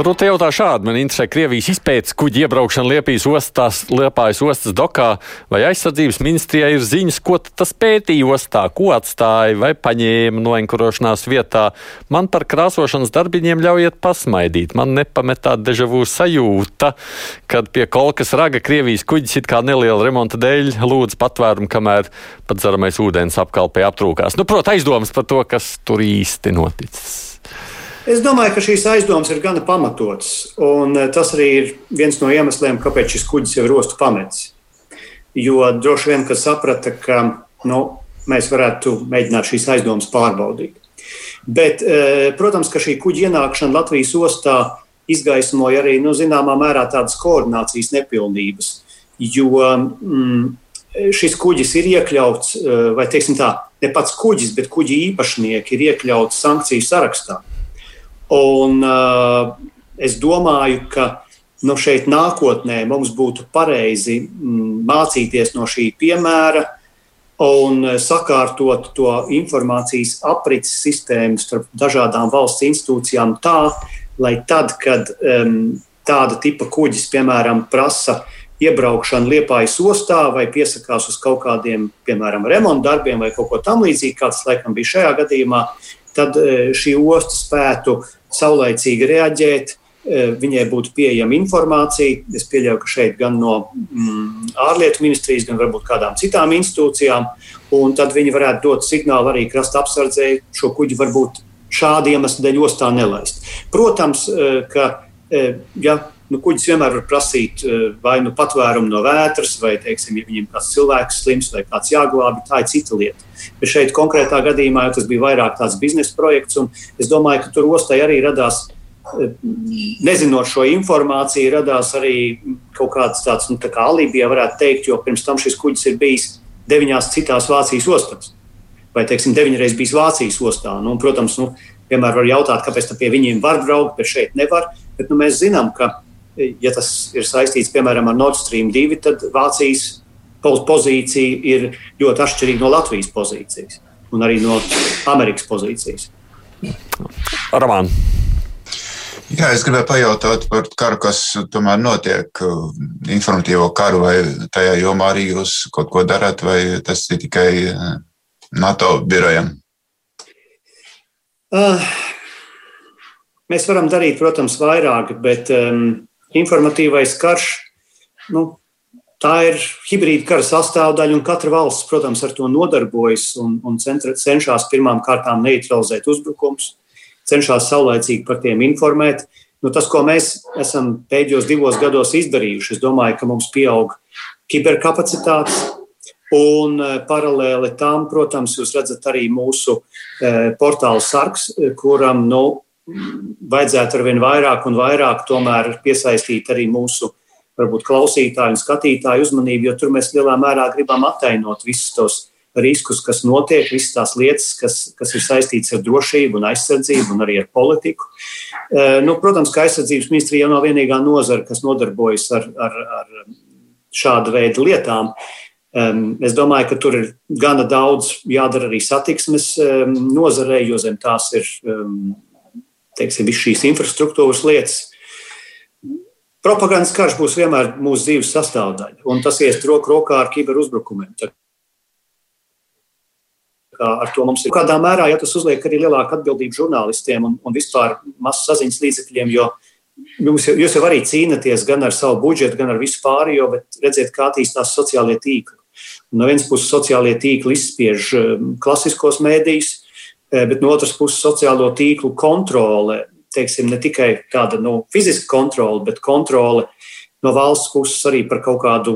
Rūta jautā šādi. Man interesē Krievijas izpētes kuģi iebraukšana Liepājas ostās, Liepājas ostas dokā. Vai aizsardzības ministrijai ir ziņas, ko tas pētīja ostā, ko atstāja vai paņēma noenkurošanās vietā? Man par krāsošanas darbiņiem ļaujiet pasmaidīt. Man nepamet tāda dežavu sajūta, kad pie kolkas raga Krievijas kuģis it kā neliela remonta dēļ lūdz patvērumu, kamēr pat dzeramais ūdens apkalpē aptrūkās. Nu, protams, aizdomas par to, kas tur īsti noticis. Es domāju, ka šīs aizdomas ir gana pamatotas. Eh, tas arī ir viens no iemesliem, kāpēc šis kuģis jau ir ostu pametis. Jo droši vien, ka saprata, ka nu, mēs varētu mēģināt šīs aizdomas pārbaudīt. Bet, eh, protams, ka šī kuģa ienākšana Latvijas ostā izgaismoja arī nu, zināmā mērā tādas koordinācijas nepilnības. Jo mm, šis kuģis ir iekļauts, eh, vai teiksim tā, ne pats kuģis, bet kuģi īpašnieki ir iekļauts sankciju sarakstā. Un, uh, es domāju, ka nu, šeit nākotnē mums būtu pareizi mm, mācīties no šī piemēra un sakārtot to informācijas aprits sistēmu starp dažādām valsts institūcijām tā, lai tad, kad um, tāda tipa kuģis, piemēram, prasa iebraukšanu Liepājas ostā vai piesakās uz kaut kādiem, piemēram, remonta darbiem vai kaut ko tamlīdzīgu, kāds laikam bija šajā gadījumā, tad uh, šī osta spētu saulaicīgi reaģēt, e, viņai būtu pieejama informācija. Es pieļauju, ka šeit gan no mm, ārlietu ministrijas, gan varbūt kādām citām institūcijām, un tad viņi varētu dot signālu arī krasta apsardzēji šo kuģi varbūt šādu iemeslu dēļ ostā nelaist. Protams, e, ka e, ja, nu, kuģis vienmēr var prasīt vai nu patvērumu no vētras, vai, teiksim, ja viņam kāds cilvēks slims vai kāds jāglābi, tā ir cita lieta. Bet šeit konkrētā gadījumā tas bija vairāk tāds biznesa projekts, un es domāju, ka tur ostai arī radās. Eh, nezinot šo informāciju, radās arī kaut kāds tāds nu, tā kā alibi, ja varētu teikt, jo pirms tam šis kuģis ir bijis deviņās citās Vācijas ostās. Vai, teiksim, deviņreiz bijis Vācijas ostā. Nu, un, protams, nu, vienmēr var jautāt, kāpēc pie viņiem var braukt, bet šeit nevar. Bet nu, mēs zinām, ka, ja tas ir saistīts piemēram ar Nord Stream 2, tad Vācijas pozīcija ir ļoti atšķirīga no Latvijas pozīcijas un arī no Amerikas pozīcijas. Roman. Jā, es gribēju pajautāt par karu, kas tomēr notiek, informatīvo karu, vai tajā jomā arī jūs kaut ko darat, vai tas ir tikai eh, NATO birojam? Uh, mēs varam darīt, protams, vairāk, bet um, informatīvais karš, nu, Tā ir hibrīda kara sastāvdaļa, un katra valsts, protams, ar to nodarbojas un, un centra, cenšas pirmām kārtām neutralizēt uzbrukumus, cenšas saulēcīgi par tiem informēt. Nu, tas, ko mēs esam pēdējos divos gados izdarījuši, es domāju, ka mums pieaug kiberkapacitātes. Un e, paralēli tam, protams, jūs redzat arī mūsu e, portālu sarks, e, kuram nu, vajadzētu ar vien vairāk un vairāk piesaistīt arī mūsu varbūt klausītāju un skatītāju uzmanību, jo tur mēs lielā mērā gribam attainot visus tos riskus, kas notiek, visas tās lietas, kas, kas ir saistītas ar drošību un aizsardzību un arī ar politiku. Nu, protams, ka aizsardzības ministrija jau nav vienīgā nozara, kas nodarbojas ar, ar, ar šāda veida lietām. Es domāju, ka tur ir gana daudz jādara arī satiksmes nozarei, jo zem tās ir teiksim, šīs infrastruktūras lietas. Propagandas karš būs vienmēr mūsu dzīves sastāvdaļa, un tas ies roku rokā ar kiberuzbrukumiem. Ar to mums ir kādā mērā, ja tas uzliek arī lielāku atbildību žurnālistiem un, un vispār masu saziņas līdzekļiem, jo jūs, jūs jau arī cīnāties gan ar savu budžetu, gan ar visu pārējo, bet redziet, kā attīstās sociālie tīkli. No vienas puses, sociālie tīkli izspiež um, klasiskos mēdījus, bet no otras puses, sociālo tīklu kontrole teiksim, ne tikai tāda nu, fiziska kontrole, bet kontrole no valsts puses arī par kaut kādu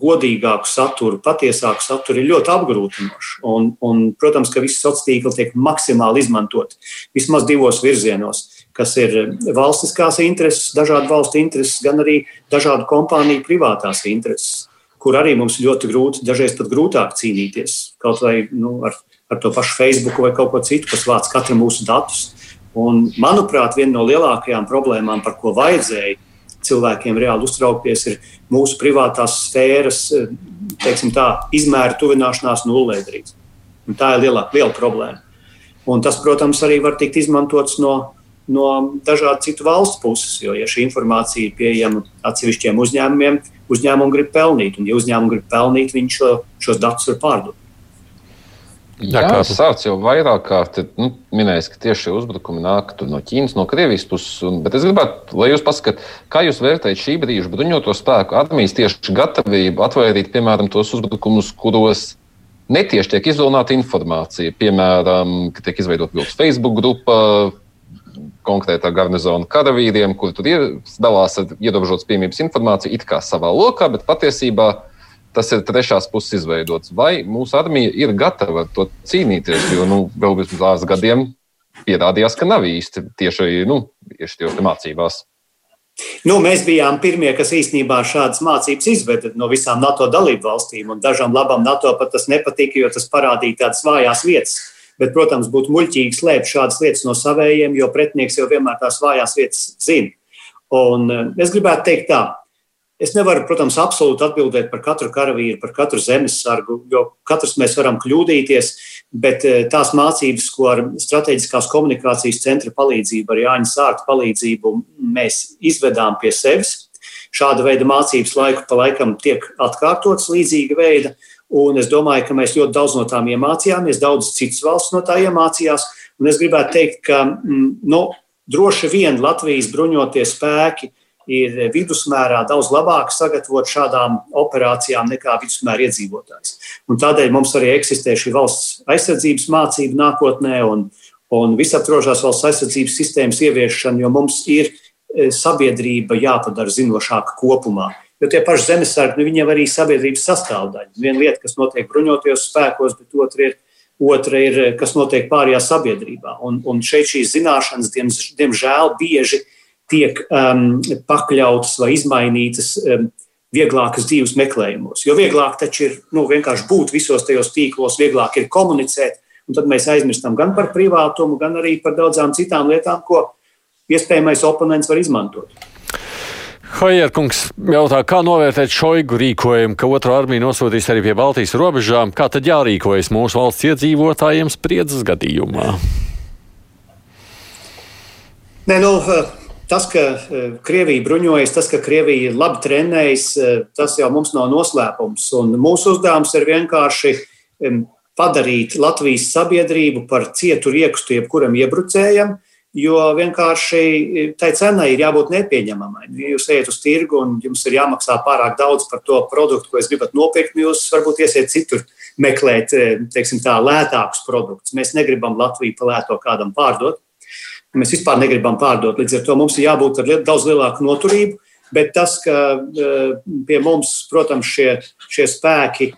godīgāku saturu, patiesāku saturu ir ļoti apgrūtinoša. Un, un, protams, ka visi sociālie tīkli tiek maksimāli izmantot vismaz divos virzienos, kas ir valstiskās intereses, dažādu valstu intereses, gan arī dažādu kompāniju privātās intereses, kur arī mums ļoti grūti, dažreiz pat grūtāk cīnīties kaut vai nu, ar, ar to pašu Facebook vai kaut ko citu, kas vāc katru mūsu datus. Un, manuprāt, viena no lielākajām problēmām, par ko vajadzēja cilvēkiem reāli uztraukties, ir mūsu privātās sfēras tā, izmēra tuvināšanās nullē drīz. Un tā ir liela, liela problēma. Un tas, protams, arī var tikt izmantots no, no dažādu citu valstu puses, jo, ja šī informācija ir pieejama atsevišķiem uzņēmumiem, uzņēmumi grib pelnīt, un, ja uzņēmumi grib pelnīt, viņi šo, šos datus var pārdot. Jā, Jā sāc jau vairāk kārt nu, minējis, ka tieši šie uzbrukumi nāk no Ķīnas, no Krievijas puses. Un, bet es gribētu, lai jūs paskatāt, kā jūs vērtējat šī brīža bruņoto spēku armijas tieši gatavību atvairīt, piemēram, tos uzbrukumus, kuros netieši tiek izolēta informācija. Piemēram, ka tiek izveidota vilks Facebook grupa konkrētā garnizona karavīriem, kur tur ir dalās ar ierobežotas piemības informāciju, it kā savā lokā, bet patiesībā tas ir trešās puses izveidots. Vai mūsu armija ir gatava ar to cīnīties? Jo nu, vēl pirms pāris gadiem pierādījās, ka nav īsti tieši, nu, tieši mācībās. Nu, mēs bijām pirmie, kas īstenībā šādas mācības izveda no visām NATO dalību valstīm. Dažām labām NATO pat tas nepatika, jo tas parādīja tādas vājās vietas. Bet, protams, būtu muļķīgi slēpt šādas lietas no savējiem, jo pretinieks jau vienmēr tās vājās vietas zina. Un eh, es gribētu teikt tā, Es nevaru, protams, absolūti atbildēt par katru karavīru, par katru zemesargu, jo katrs mēs varam kļūdīties, bet eh, tās mācības, ko ar strateģiskās komunikācijas centra palīdzību, ar Jāņa Sārta palīdzību mēs izvedām pie sevis, šāda veida mācības laiku pa laikam tiek atkārtotas līdzīga veida. Un es domāju, ka mēs ļoti daudz no tām iemācījāmies, daudz citas valsts no tā iemācījās. Un es gribētu teikt, ka mm, nu, droši vien Latvijas bruņotie spēki ir vidusmērā daudz labāk sagatavot šādām operācijām nekā vidusmēra iedzīvotājs. Un tādēļ mums arī eksistē šī valsts aizsardzības mācība nākotnē un, un visaptrošās valsts aizsardzības sistēmas ieviešana, jo mums ir e, sabiedrība jāpadara zinošāka kopumā. Jo tie paši zemesargi, nu, viņiem arī sabiedrības sastāvdaļa. Viena lieta, kas notiek bruņotajos spēkos, bet otra ir, otra ir kas notiek pārējā sabiedrībā. Un, un šeit šīs zināšanas, diemžēl, bieži ir tiek um, pakļautas vai izmainītas um, vieglākas dzīves meklējumos. Jo vieglāk taču ir nu, vienkārši būt visos tajos tīklos, vieglāk ir komunicēt, un tad mēs aizmirstam gan par privātumu, gan arī par daudzām citām lietām, ko iespējamais oponents var izmantot. Hojerkungs jautā, kā novērtēt šoigu rīkojumu, ka otru armiju nosūtīs arī pie Baltijas robežām. Kā tad jārīkojas mūsu valsts iedzīvotājiem spriedzes gadījumā? Nē, nu, Tas, ka e, Krievija bruņojas, tas, ka Krievija ir labi trenējas, e, tas jau mums nav noslēpums. Un mūsu uzdevums ir vienkārši padarīt Latvijas sabiedrību par cietu riekstu jebkuram iebrucējam, jo vienkārši e, tai cenai ir jābūt nepieņemamai. Ja jūs ejat uz tirgu un jums ir jāmaksā pārāk daudz par to produktu, ko jūs gribat nopirkt, nu jūs varbūt iesiet citur meklēt tā, lētākus produktus. Mēs negribam Latviju pa lēto kādam pārdot mēs vispār negribam pārdot. Līdz ar to mums ir jābūt ar daudz lielāku noturību. Bet tas, ka eh, pie mums, protams, šie, šie spēki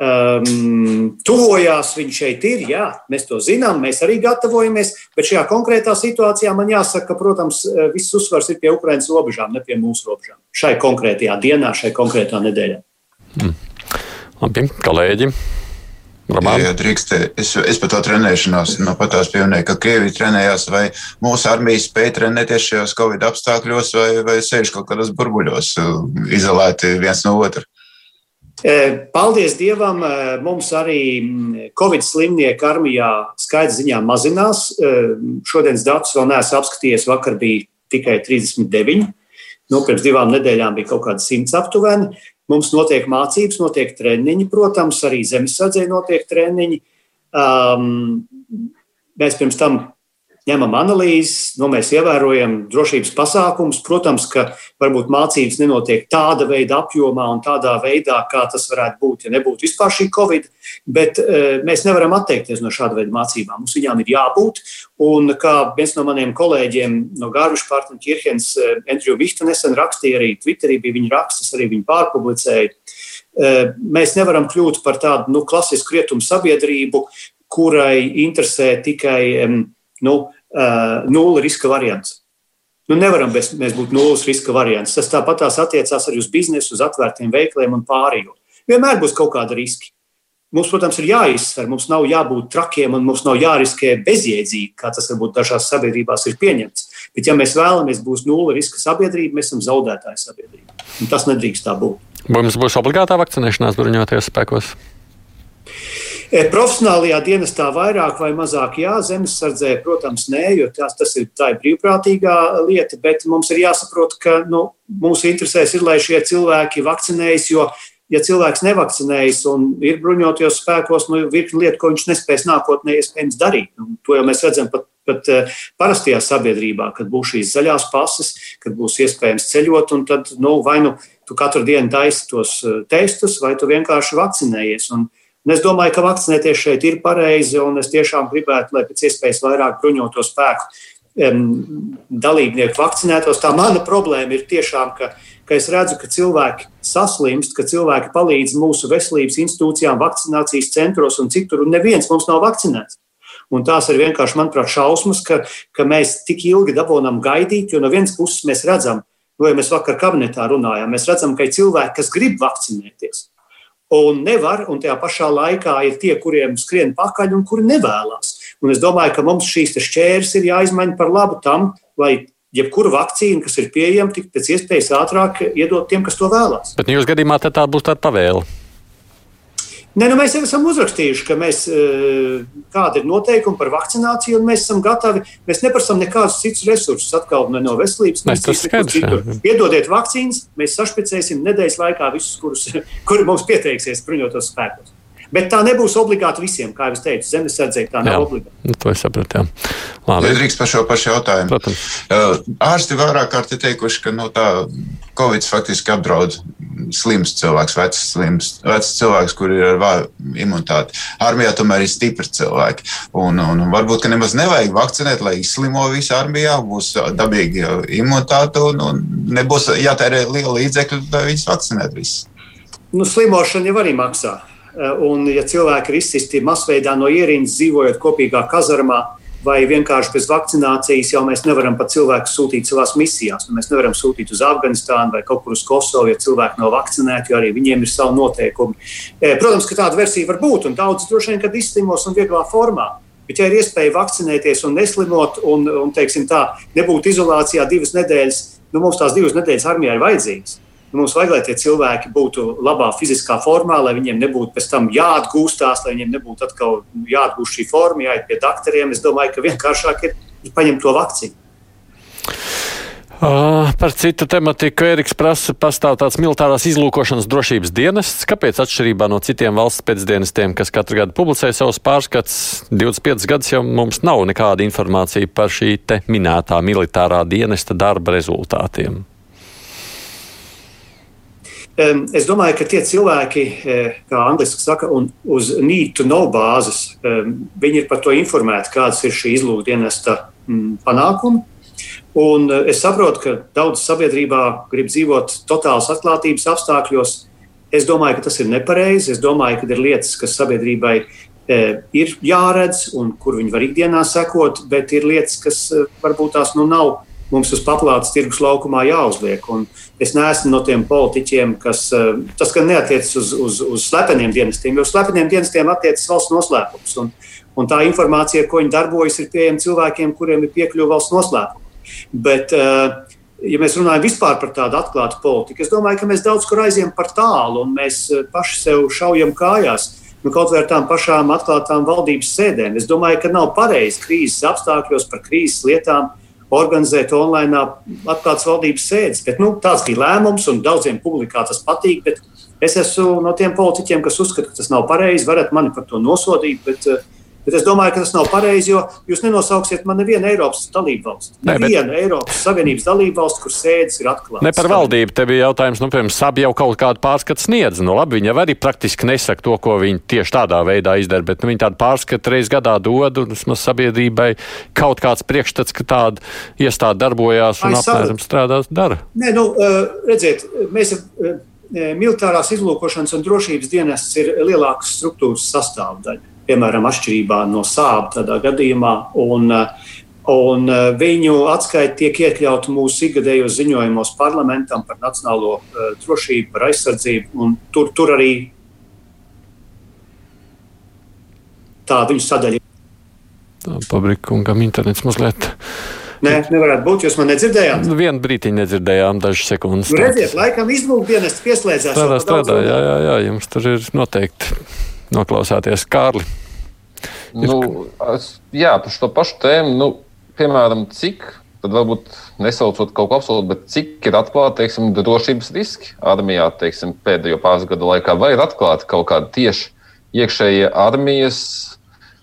um, tuvojās, viņi šeit ir, jā, mēs to zinām, mēs arī gatavojamies. Bet šajā konkrētā situācijā man jāsaka, ka, protams, eh, viss uzsvars ir pie Ukraiņas robežām, ne pie mūsu robežām. Šai konkrētajā dienā, šai konkrētā nedēļā. Hmm. Labi, kolēģi. Ja drīkst, es, es par to trenēšanos no pat tās pieminēju, ka Krievija trenējās, vai mūsu armija spēja trenēties šajos Covid apstākļos, vai, vai sēž kaut kādos burbuļos, izolēti viens no otra. Paldies Dievam, mums arī Covid slimnieku armijā skaidrs ziņā mazinās. Šodienas datus vēl neesmu apskatījies, vakar bija tikai 39. Nu, pirms divām nedēļām bija kaut kāda simts aptuveni. Mums notiek mācības, notiek treniņi, protams, arī zemesardzē notiek treniņi. Um, mēs pirms tam ņemam analīzes, no nu, mēs ievērojam drošības pasākumus. Protams, ka varbūt mācības nenotiek tāda veida apjomā un tādā veidā, kā tas varētu būt, ja nebūtu vispār šī covid, bet e, mēs nevaram atteikties no šāda veida mācībām. Mums viņām ir jābūt. Un kā viens no maniem kolēģiem no Gārviša partnera Kirhens, Andrew Vihta nesen rakstīja arī Twitterī, bija viņa rakstas, arī viņa pārpublicēja. E, mēs nevaram kļūt par tādu nu, klasisku rietumu sabiedrību, kurai interesē tikai um, nu, uh, nulle riska variants. Nu, nevaram bez, mēs būt nulles riska variants. Tas tāpat attiecās arī uz biznesu, uz atvērtiem veikliem un pārējo. Vienmēr būs kaut kāda riska. Mums, protams, ir jāizsver, mums nav jābūt trakiem un mums nav jāriskē bezjēdzīgi, kā tas varbūt dažās sabiedrībās ir pieņemts. Bet, ja mēs vēlamies būt nulle riska sabiedrība, mēs esam zaudētāji sabiedrība. Un tas nedrīkst tā būt. Mums būs obligātā vakcinēšanās bruņoties spēkos. E, profesionālajā dienestā vairāk vai mazāk jā, zemesardzē, protams, nē, jo tās, tas ir tā ir brīvprātīgā lieta, bet mums ir jāsaprot, ka nu, mūsu interesēs ir, lai šie cilvēki vakcinējas, jo, ja cilvēks nevakcinējas un ir bruņotajos spēkos, nu, virkni lietu, ko viņš nespēs nākotnē iespējams darīt. Un to jau mēs redzam pat, pat e, parastajā sabiedrībā, kad būs šīs zaļās pases, kad būs iespējams ceļot, un tad, nu, vai nu tu katru dienu taisi tos e, testus, vai tu vienkārši vakcinējies. Un, Un es domāju, ka vakcinēties šeit ir pareizi, un es tiešām gribētu, lai pēc iespējas vairāk bruņoto spēku um, dalībnieku vakcinētos. Tā mana problēma ir tiešām, ka, ka es redzu, ka cilvēki saslimst, ka cilvēki palīdz mūsu veselības institūcijām, vakcinācijas centros un citur, un neviens mums nav vakcinēts. Un tās ir vienkārši, manuprāt, šausmas, ka, ka mēs tik ilgi dabūjam gaidīt, jo no vienas puses mēs redzam, nu, ja mēs vakar kabinetā runājām, mēs redzam, ka ir cilvēki, kas grib vakcinēties un nevar, un tajā pašā laikā ir tie, kuriem skrien pakaļ un kuri nevēlas. Un es domāju, ka mums šīs šķērs ir jāizmaina par labu tam, lai jebkura vakcīna, kas ir pieejama, tik pēc iespējas ātrāk iedot tiem, kas to vēlās. Bet jūsu gadījumā tā būs tāda pavēle. Nē, nu mēs jau esam uzrakstījuši, ka mēs, eh, kāda ir noteikuma par vakcināciju, un mēs esam gatavi. Mēs neprasām nekādus citus resursus, atkal ne no veselības, ne no citur. Iedodiet vakcīnas, mēs sašpicēsim nedēļas laikā visus, kurus, kuri mums pieteiksies bruņotos spēkos. Bet tā nebūs obligāti visiem, kā jau es teicu, zemesardzei tā nav obligāti. Nu, to es sapratu. Nedrīkst par šo pašu jautājumu. Protams. Ārsti vairāk kārt ir teikuši, ka no nu, tā Covid faktiski apdraud slims cilvēks, vecs, slims, vecs cilvēks, kur ir ar vāju imunitāti. Armijā tomēr ir stipri cilvēki. Un, un varbūt, ka nemaz nevajag vakcinēt, lai izslimo visi armijā, būs dabīga imunitāte un, un nebūs jātērē liela līdzekļu, lai viņus vakcinētu visus. Nu, slimošana jau arī maksā. Eh, un, ja cilvēki ir izsisti masveidā no ierīces, dzīvojot kopīgā kazarmā, vai vienkārši bez vakcinācijas, jau mēs nevaram pat cilvēkus sūtīt savās misijās. Nu, mēs nevaram sūtīt uz Afganistānu vai kaut kur uz Kosovu, ja cilvēki nav vakcinēti, jo arī viņiem ir savi noteikumi. Eh, protams, ka tāda versija var būt, un daudz droši vien, kad izslimos un vieglā formā. Bet, ja ir iespēja vakcinēties un neslimot, un, un teiksim, tā, nebūt izolācijā divas nedēļas, nu, mums tās divas nedēļas armijā ir vajadzīgas. Mums vajag, lai tie cilvēki būtu labā fiziskā formā, lai viņiem nebūtu pēc tam jāatgūstās, lai viņiem nebūtu atkal jāatgūst šī forma, jāiet pie doktoriem. Es domāju, ka vienkāršāk ir paņemt to vakcīnu. Uh, par citu tematiku Eriks prasa, pastāv tāds militārās izlūkošanas drošības dienests. Kāpēc atšķirībā no citiem valsts pēcdienestiem, kas katru gadu publicē savus pārskats, 25 gadus jau mums nav nekāda informācija par šī te minētā militārā dienesta darba rezultātiem? Es domāju, ka tie cilvēki, e, kā angļuiski saka, uz need to know bāzes, viņi ir par to informēti, kādas ir šī izlūkdienesta panākumi. Un e, es saprotu, ka daudz sabiedrībā grib dzīvot totālas atklātības apstākļos. Es domāju, ka tas ir nepareizi. Es domāju, ka ir lietas, kas sabiedrībai e, ir jāredz un kur viņi var ikdienā sekot, bet ir lietas, kas varbūt tās nu nav mums uz paplātes tirgus laukumā jāuzliek. Un es neesmu no tiem politiķiem, kas tas gan neatiecas uz, uz, uz slepeniem dienestiem, jo uz slepeniem dienestiem attiecas valsts noslēpums. Un, un tā informācija, ko viņi darbojas, ir pieejama cilvēkiem, kuriem ir piekļuve valsts noslēpumam. Bet, ja mēs runājam vispār par tādu atklātu politiku, es domāju, ka mēs daudz kur aizjām par tālu un mēs paši sev šaujam kājās nu, kaut vai ar tām pašām atklātām valdības sēdēm. Es domāju, ka nav pareizi krīzes apstākļos par krīzes lietām organizēt online atklātas valdības sēdes. Bet, nu, tāds bija lēmums, un daudziem publikā tas patīk. Es esmu no tiem politiķiem, kas uzskata, ka tas nav pareizi. Varat mani par to nosodīt, bet uh, Bet es domāju, ka tas nav pareizi, jo jūs nenosauksiet man nevienu Eiropas dalību valsti. Ne, nevienu bet... Eiropas Savienības dalību valsti, kur sēdes ir atklātas. Ne par valdību. Te bija jautājums, nu, piemēram, SAB jau kaut kādu pārskatu sniedz. Nu, labi, viņi arī praktiski nesaka to, ko viņi tieši tādā veidā izdara, bet nu, viņi tādu pārskatu reiz gadā dod, un vismaz sabiedrībai kaut kāds priekšstats, ka tāda iestāde darbojās un Ai, apmēram strādās, dara. Nē, nu, redziet, mēs. Militārās izlūkošanas un drošības dienests ir lielākas struktūras sastāvdaļa piemēram, atšķirībā no sāpju tādā gadījumā. Un, Un viņu atskaiti tiek iekļauti mūsu ikgadējos ziņojumos parlamentam par nacionālo uh, drošību, par aizsardzību. Tur, tur arī tā viņu sadaļa. Pabrikungam internets mazliet. Nē, nevarētu būt. Jūs man nedzirdējāt? Nu, vienu brīdi nedzirdējām, dažas sekundes. Nu, redziet, laikam izlūkdienas pieslēdzās. Strādā, strādā, jā, jā, jā, jums tur ir noteikti noklausāties Kārli. Nu, es, jā, par šo pašu tēmu, nu, piemēram, cik, tad varbūt nesaucot kaut ko absolūtu, bet cik ir atklāti teiksim, drošības riski armijā teiksim, pēdējo pāris gadu laikā, vai ir atklāti kaut kādi tieši iekšējie armijas.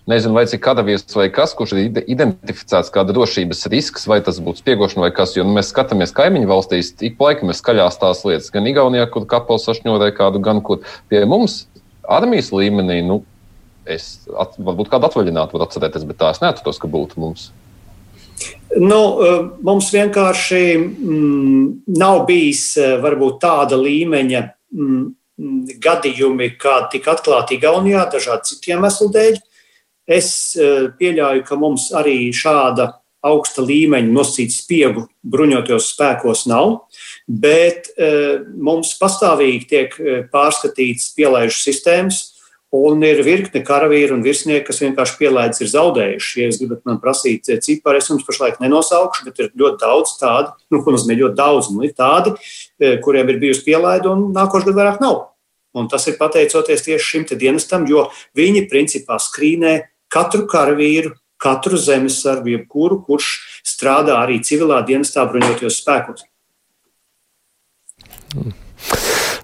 Nezinu, vai cik karavīrs vai kas, kurš ir identificēts kā drošības risks, vai tas būtu spiegošana vai kas. Jo nu, mēs skatāmies kaimiņu valstīs, ik pa laikam ir skaļās tās lietas, gan Igaunijā, kur kapels sašņorē kādu, gan kur pie mums armijas līmenī. Nu, es at, varbūt kādu atvaļinātu varu atcerēties, bet tā es neatceros, ka būtu mums. Nu, eh, mums vienkārši mm, nav bijis eh, varbūt tāda līmeņa mm, gadījumi, kādi tika atklāti Igaunijā, dažādu citu iemeslu dēļ. Es eh, pieļauju, ka mums arī šāda augsta līmeņa nosacīta spiegu bruņotajos spēkos nav, bet mums pastāvīgi tiek pārskatītas pielaižu sistēmas, Un ir virkne karavīru un virsnieku, kas vienkārši pielaidis ir zaudējuši. Ja jūs gribat man prasīt ciparu, es jums pašlaik nenosaukšu, bet ir ļoti daudz tādu, nu, ko nozīmē ļoti daudz, nu, ir tādi, e, kuriem ir bijusi pielaida un nākošais gads vairāk nav. Un tas ir pateicoties tieši šim dienestam, jo viņi principā skrīnē katru karavīru, katru zemesargu, jebkuru, kurš strādā arī civilā dienestā bruņotajos spēkos. Mm.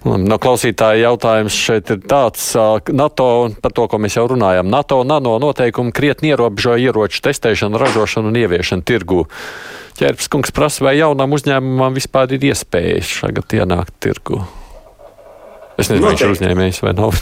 No klausītāja jautājums šeit ir tāds, NATO, par to, ko mēs jau runājam, NATO nano noteikumi krietni ierobežo ieroču testēšanu, ražošanu un ieviešanu tirgū. Ķērps kungs prasa, vai jaunam uzņēmumam vispār ir iespējas šagad ienākt tirgū. Es nezinu, vai viņš ir uzņēmējs vai nav.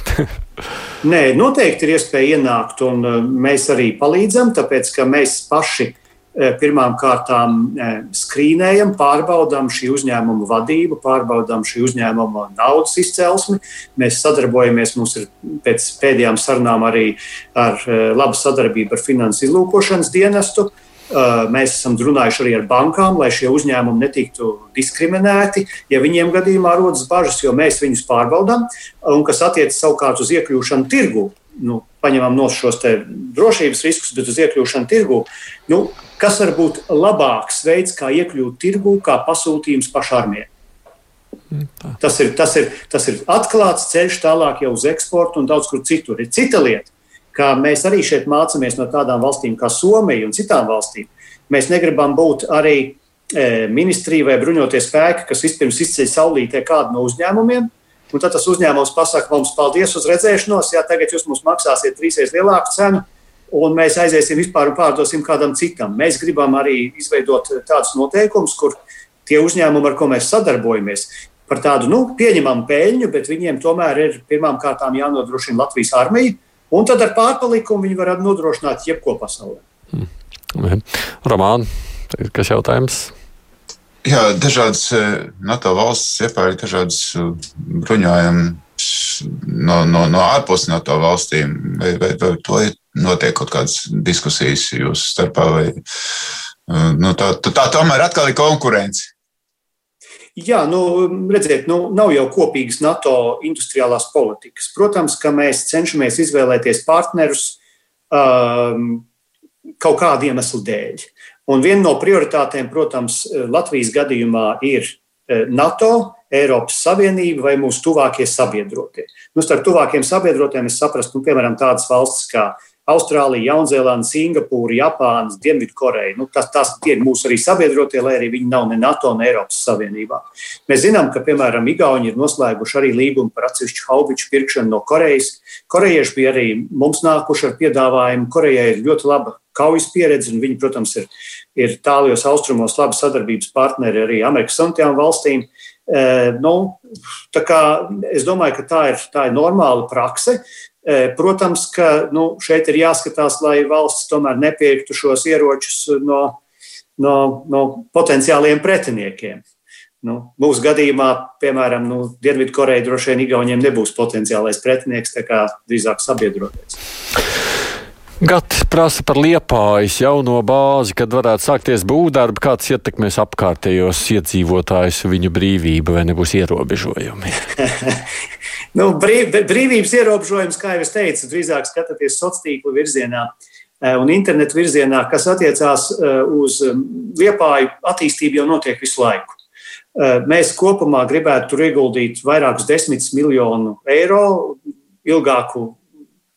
Nē, noteikti ir iespēja ienākt, un mēs arī palīdzam, tāpēc ka mēs paši pirmām kārtām eh, skrīnējam, pārbaudām šī uzņēmuma vadību, pārbaudām šī uzņēmuma naudas izcelsmi. Mēs sadarbojamies, mums ir pēc pēdējām sarunām arī ar eh, labu sadarbību ar finanses izlūkošanas dienestu. Mēs esam runājuši arī ar bankām, lai šie uzņēmumi netiktu diskriminēti, ja viņiem gadījumā rodas bažas, jo mēs viņus pārbaudām. Un kas attiecas savukārt uz iekļūšanu tirgu, nu, paņemam no šos drošības riskus, bet uz iekļūšanu tirgu. Nu, kas var būt labāks veids, kā iekļūt tirgu, kā pasūtījums pašarmijai? Tas ir, tas, ir, tas ir atklāts ceļš tālāk jau uz eksportu un daudz kur citur. Ir cita lieta, kā mēs arī šeit mācāmies no tādām valstīm kā Somija un citām valstīm. Mēs negribam būt arī e, ministrija vai bruņotie spēki, kas vispirms izceļ saulītē kādu no uzņēmumiem, Un tad tas uzņēmums pasaka mums paldies uz redzēšanos, ja tagad jūs mums maksāsiet trīsreiz lielāku cenu, un mēs aiziesim vispār un pārdosim kādam citam. Mēs gribam arī izveidot tādus noteikumus, kur tie uzņēmumi, ar ko mēs sadarbojamies, par tādu nu, pieņemamu peļņu, bet viņiem tomēr ir pirmām kārtām jānodrošina Latvijas armija, un tad ar pārpalikumu viņi var nodrošināt jebko pasaulē. Hmm. Romāna, kas jautājums? Jā, dažādas eh, NATO valstis iepērk dažādas eh, bruņojumus no, no, no ārpus NATO valstīm. Vai, vai, vai to notiek kaut kādas diskusijas jūsu starpā? Vai, Nu, tā, tā tomēr atkal ir konkurence. Jā, nu, redziet, nu, nav jau kopīgas NATO industriālās politikas. Protams, ka mēs cenšamies izvēlēties partnerus um, kaut kādu iemeslu dēļ. Un viena no prioritātēm, protams, Latvijas gadījumā ir eh, NATO, Eiropas Savienība vai mūsu tuvākie sabiedrotie. Nu, starp tuvākiem sabiedrotiem es saprastu, nu, piemēram, tādas valstis kā Austrālija, Jaunzēlanda, Singapūra, Japāna, Dienvidkoreja. Nu, tas, tas ir mūsu arī sabiedrotie, lai arī viņi nav ne NATO, ne Eiropas Savienībā. Mēs zinām, ka, piemēram, Igauni ir noslēguši arī līgumu par atsevišķu haubiču pirkšanu no Korejas. Korejieši bija arī mums nākuši ar piedāvājumu. Korejai ir ļoti laba kaujas pieredze, un viņi, protams, ir, ir tālajos austrumos labi sadarbības partneri arī Amerikas Savienotajām valstīm. E, nu, es domāju, ka tā ir, tā ir normāla prakse. Protams, ka nu, šeit ir jāskatās, lai valsts tomēr nepirktu šos ieročus no, no, no potenciāliem pretiniekiem. Nu, mūsu gadījumā, piemēram, nu, Dienvidkoreja droši vien Igauniem nebūs potenciālais pretinieks, tā kā drīzāk sabiedroties. Gati prasa par liepājas jauno bāzi, kad varētu sākties būvdarbi, kāds ietekmēs apkārtējos iedzīvotājus, viņu brīvību vai nebūs ierobežojumi. Nu, brīv, brīvības ierobežojums, kā jau es teicu, drīzāk skatāties sociālo tīklu virzienā eh, un internetu virzienā, kas attiecās eh, uz liepāju attīstību, jau notiek visu laiku. Eh, mēs kopumā gribētu tur ieguldīt vairākus desmitus miljonu eiro ilgāku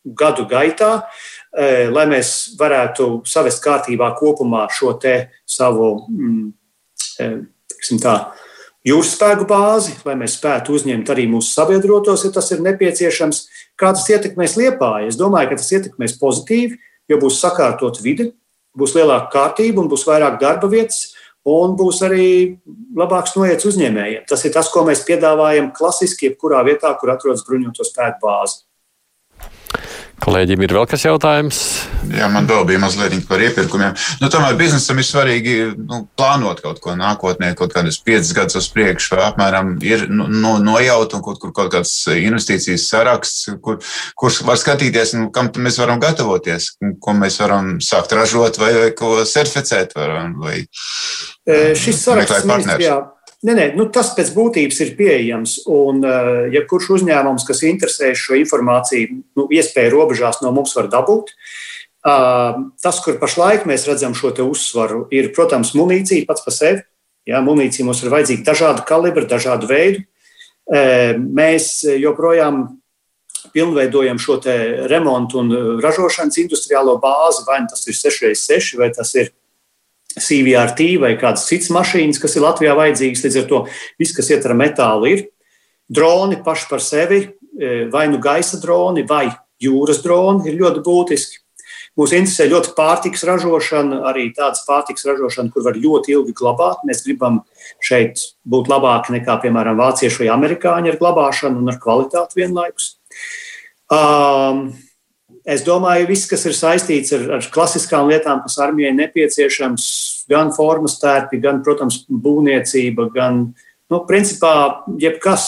gadu gaitā, lai mēs varētu savest kārtībā kopumā šo te savu, mm, tā, jūras spēku bāzi, lai mēs spētu uzņemt arī mūsu sabiedrotos, ja tas ir nepieciešams. Kā tas ietekmēs liepāju? Es domāju, ka tas ietekmēs pozitīvi, jo būs sakārtot vide, būs lielāka kārtība un būs vairāk darba vietas. Un būs arī labāks noiets uzņēmējiem. Tas ir tas, ko mēs piedāvājam klasiski, jebkurā vietā, kur atrodas bruņoto spēku bāzi. Kolēģiem ir vēl kas jautājums? Jā, man vēl bija mazliet par iepirkumiem. Nu, tomēr biznesam ir svarīgi nu, plānot kaut ko nākotnē, kaut kādus piecus gadus uz priekšu, vai apmēram ir nu, no, nojaut un kaut kur kaut kāds investīcijas saraksts, kur, kurš var skatīties, nu, kam mēs varam gatavoties, ko mēs varam sākt ražot vai, vai ko certificēt. Varam, vai, e, šis saraksts ministrijā Nē, nē, nu, tas pēc būtības ir pieejams. Un, uh, ja kurš uzņēmums, kas interesēs šo informāciju, nu, iespēju robežās no mums var dabūt, uh, tas, kur pašlaik mēs redzam šo uzsvaru, ir, protams, munīcija pats par sevi. Jā, munīcija mums ir vajadzīga dažādu kalibru, dažādu veidu. Uh, mēs joprojām pilnveidojam šo remontu un ražošanas industriālo bāzi, vai nu tas ir 6x6, vai tas ir CVRT vai kādas citas mašīnas, kas ir Latvijā vajadzīgas. Līdz ar to viss, kas iet ar metālu, ir droni paši par sevi, e, vai nu gaisa droni, vai jūras droni, ir ļoti būtiski. Mūs interesē ļoti pārtiks ražošana, arī tādas pārtiks ražošana, kur var ļoti ilgi glabāt. Mēs gribam šeit būt labāki nekā, piemēram, vācieši vai amerikāņi ar glabāšanu un ar kvalitāti vienlaikus. Um, Es domāju, viss, kas ir saistīts ar, ar klasiskām lietām, kas armijai nepieciešams, gan formas tērpi, gan, protams, būvniecība, gan, nu, principā, jebkas,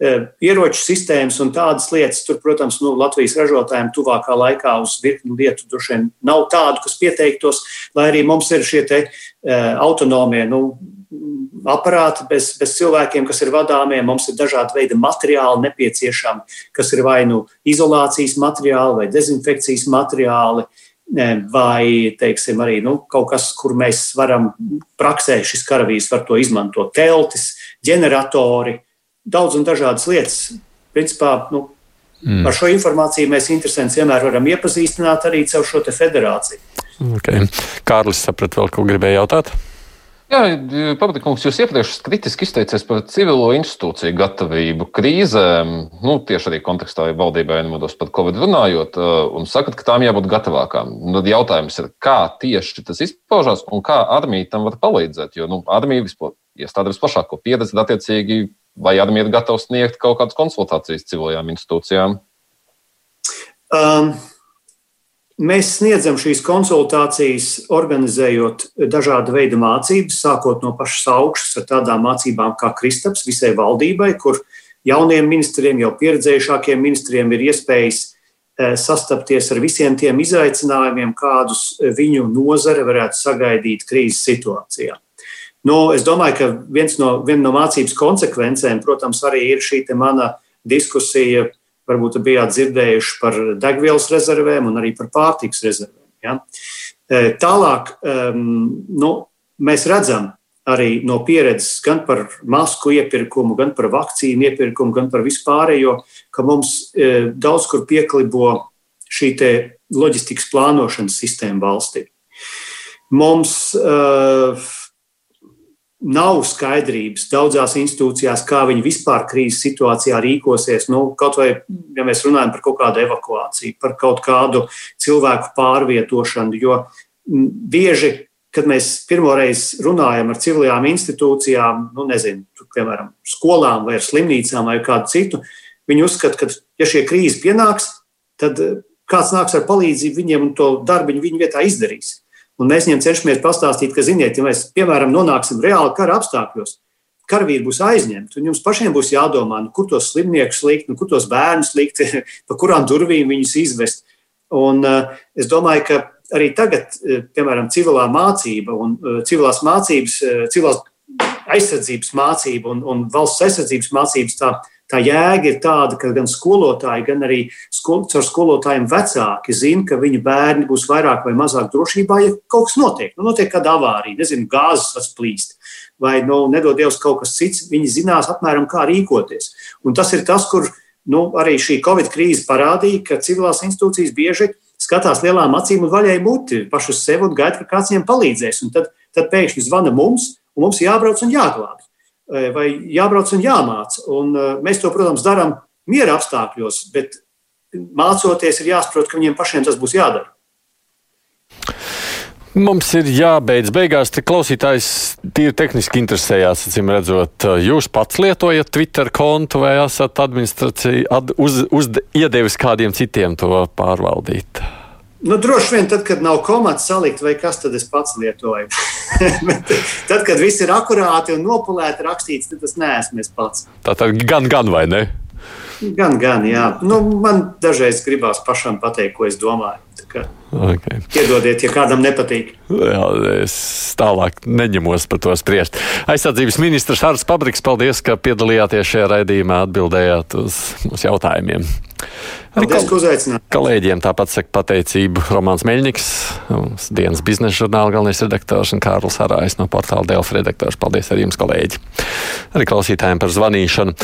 e, ieroču sistēmas un tādas lietas. Tur, protams, nu, Latvijas ražotājiem tuvākā laikā uz virkni lietu droši vien nav tādu, kas pieteiktos, lai arī mums ir šie te, uh, autonomie nu, aparāti, bez, bez cilvēkiem, kas ir vadāmie. Mums ir dažādi veidi materiāli nepieciešami, kas ir vai nu izolācijas materiāli, vai dezinfekcijas materiāli, vai teiksim, arī nu, kaut kas, kur mēs varam praksē šis karavīrs var to izmantot. Teltis, ģeneratori, daudz un dažādas lietas. Principā, nu, Mm. Ar šo informāciju mēs interesantus vienmēr varam iepazīstināt arī caur šo federāciju. Okay. Kārlis, saprat, vēl ko gribēja jautāt? Jā, Pamatikungs, jūs iepriekš kritiski izteicies par civilo institūciju gatavību krīzēm, nu, tieši arī kontekstā valdībai, nemodos pat Covid runājot, un sakat, ka tām jābūt gatavākām. Nu, tad jautājums ir, kā tieši tas izpaužās un kā armija tam var palīdzēt, jo nu, armija vispār iestāda visplašāko pieredzi, attiecīgi, vai armija ir gatava sniegt kaut kādas konsultācijas civilajām institūcijām? Um. Mēs sniedzam šīs konsultācijas, organizējot dažādu veidu mācības, sākot no pašas augšas ar tādām mācībām kā Kristaps visai valdībai, kur jauniem ministriem, jau pieredzējušākiem ministriem ir iespējas sastapties ar visiem tiem izaicinājumiem, kādus viņu nozare varētu sagaidīt krīzes situācijā. Nu, es domāju, ka viens no, viena no mācības konsekvencēm, protams, arī ir šī mana diskusija. Varbūt bijāt dzirdējuši par degvielas rezervēm un arī par pārtiks rezervēm. Ja? Tālāk, nu, mēs redzam, arī no pieredzes gan par masku iepirkumu, gan par vakcīnu iepirkumu, gan par vispārējo, ka mums e, daudz kur pieklibo šī loģistikas plānošanas sistēma valstī. Mums uh, nav skaidrības daudzās institūcijās, kā viņi vispār krīzes situācijā rīkosies. Nu, kaut vai, ja mēs runājam par kaut kādu evakuāciju, par kaut kādu cilvēku pārvietošanu, jo bieži kad mēs pirmoreiz runājam ar civilajām institūcijām, nu, nezinu, piemēram, skolām vai slimnīcām vai kādu citu, viņi uzskata, ka, ja šie krīzes pienāks, tad eh, kāds nāks ar palīdzību viņiem un to darbu viņu vietā izdarīs. Un mēs viņiem cenšamies pastāstīt, ka, ziniet, ja mēs, piemēram, nonāksim reāli kara apstākļos, karavīri būs aizņemti, un jums pašiem būs jādomā, nu, kur tos slimniekus likt, nu, kur tos bērnus likt, pa kurām durvīm viņus izvest. Un uh, es domāju, ka arī tagad, e, piemēram, civilā mācība un e, civilās mācības, civilās aizsardzības mācība un, un valsts aizsardzības mācības, tā, tā jēga ir tāda, ka gan skolotāji, gan arī skol, caur skolotājiem vecāki zina, ka viņu bērni būs vairāk vai mazāk drošībā, ja kaut kas notiek. Nu, notiek kāda avārija, nezinu, gāzes atplīst. Vai, nu, nedod Dievs, kaut kas cits, viņi zinās apmēram, kā rīkoties. Un tas ir tas, kur nu, arī šī Covid krīze parādīja, ka civilās institūcijas bieži skatās lielām acīm un vaļai muti pašu sev un gaida, ka kāds viņiem palīdzēs. Un tad, tad pēkšņi zvana mums, un mums jābrauc un jāglābj, vai jābrauc un jāmāca. Un e, mēs to, protams, darām miera apstākļos, bet mācoties ir jāsaprot, ka viņiem pašiem tas būs jādara. Mums ir jābeidz beigās, klausītājs tīri tehniski interesējās, acīm redzot, jūs pats lietojat Twitter kontu vai esat administrācija, ad, uz, uz, iedevis kādiem citiem to pārvaldīt? Nu, droši vien, tad, kad nav komats salikt, vai kas tad es pats lietoju. tad, kad viss ir akurāti un nopulēti rakstīts, tad tas neesmu es pats. Tā tad gan, gan vai ne? Gan, gan, jā. Nu, man dažreiz gribās pašam pateikt, ko es domāju. Okay. Piedodiet, ja kādam nepatīk. Jā, es tālāk neņemos par to spriest. Aizsardzības ministrs Hārs Pabriks, paldies, ka piedalījāties šajā raidījumā, atbildējāt uz mūsu jautājumiem. Arī kol kolēģiem tāpat saka pateicību Romāns Meļņiks, dienas biznesa žurnāla galvenais redaktors un Kārlis Arājs no portāla Delfa redaktors. Paldies arī jums, kolēģi! Arī klausītājiem par zvanīšanu.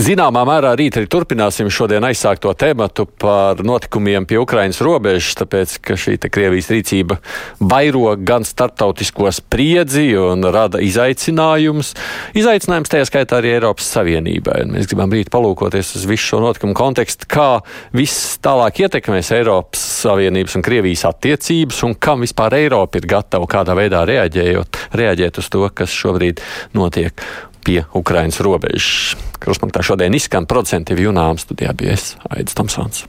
Zināmā mērā rīt arī turpināsim šodien aizsākto tematu par notikumiem pie Ukrainas robežas, tāpēc, ka šī Krievijas rīcība vairo gan starptautisko spriedzi un rada izaicinājumus. Izaicinājums tajā skaitā arī Eiropas Savienībai. Un mēs gribam rīt palūkoties uz visu šo notikumu kontekstu, kā viss tālāk ietekmēs Eiropas Savienības un Krievijas attiecības un kam vispār Eiropa ir gatava kādā veidā reaģējot, reaģēt uz to, kas šobrīd notiek pie Ukrainas robežas. Kruspunktā šodien izskan procentu jūnām studijā bija es, Aidis Tomsons.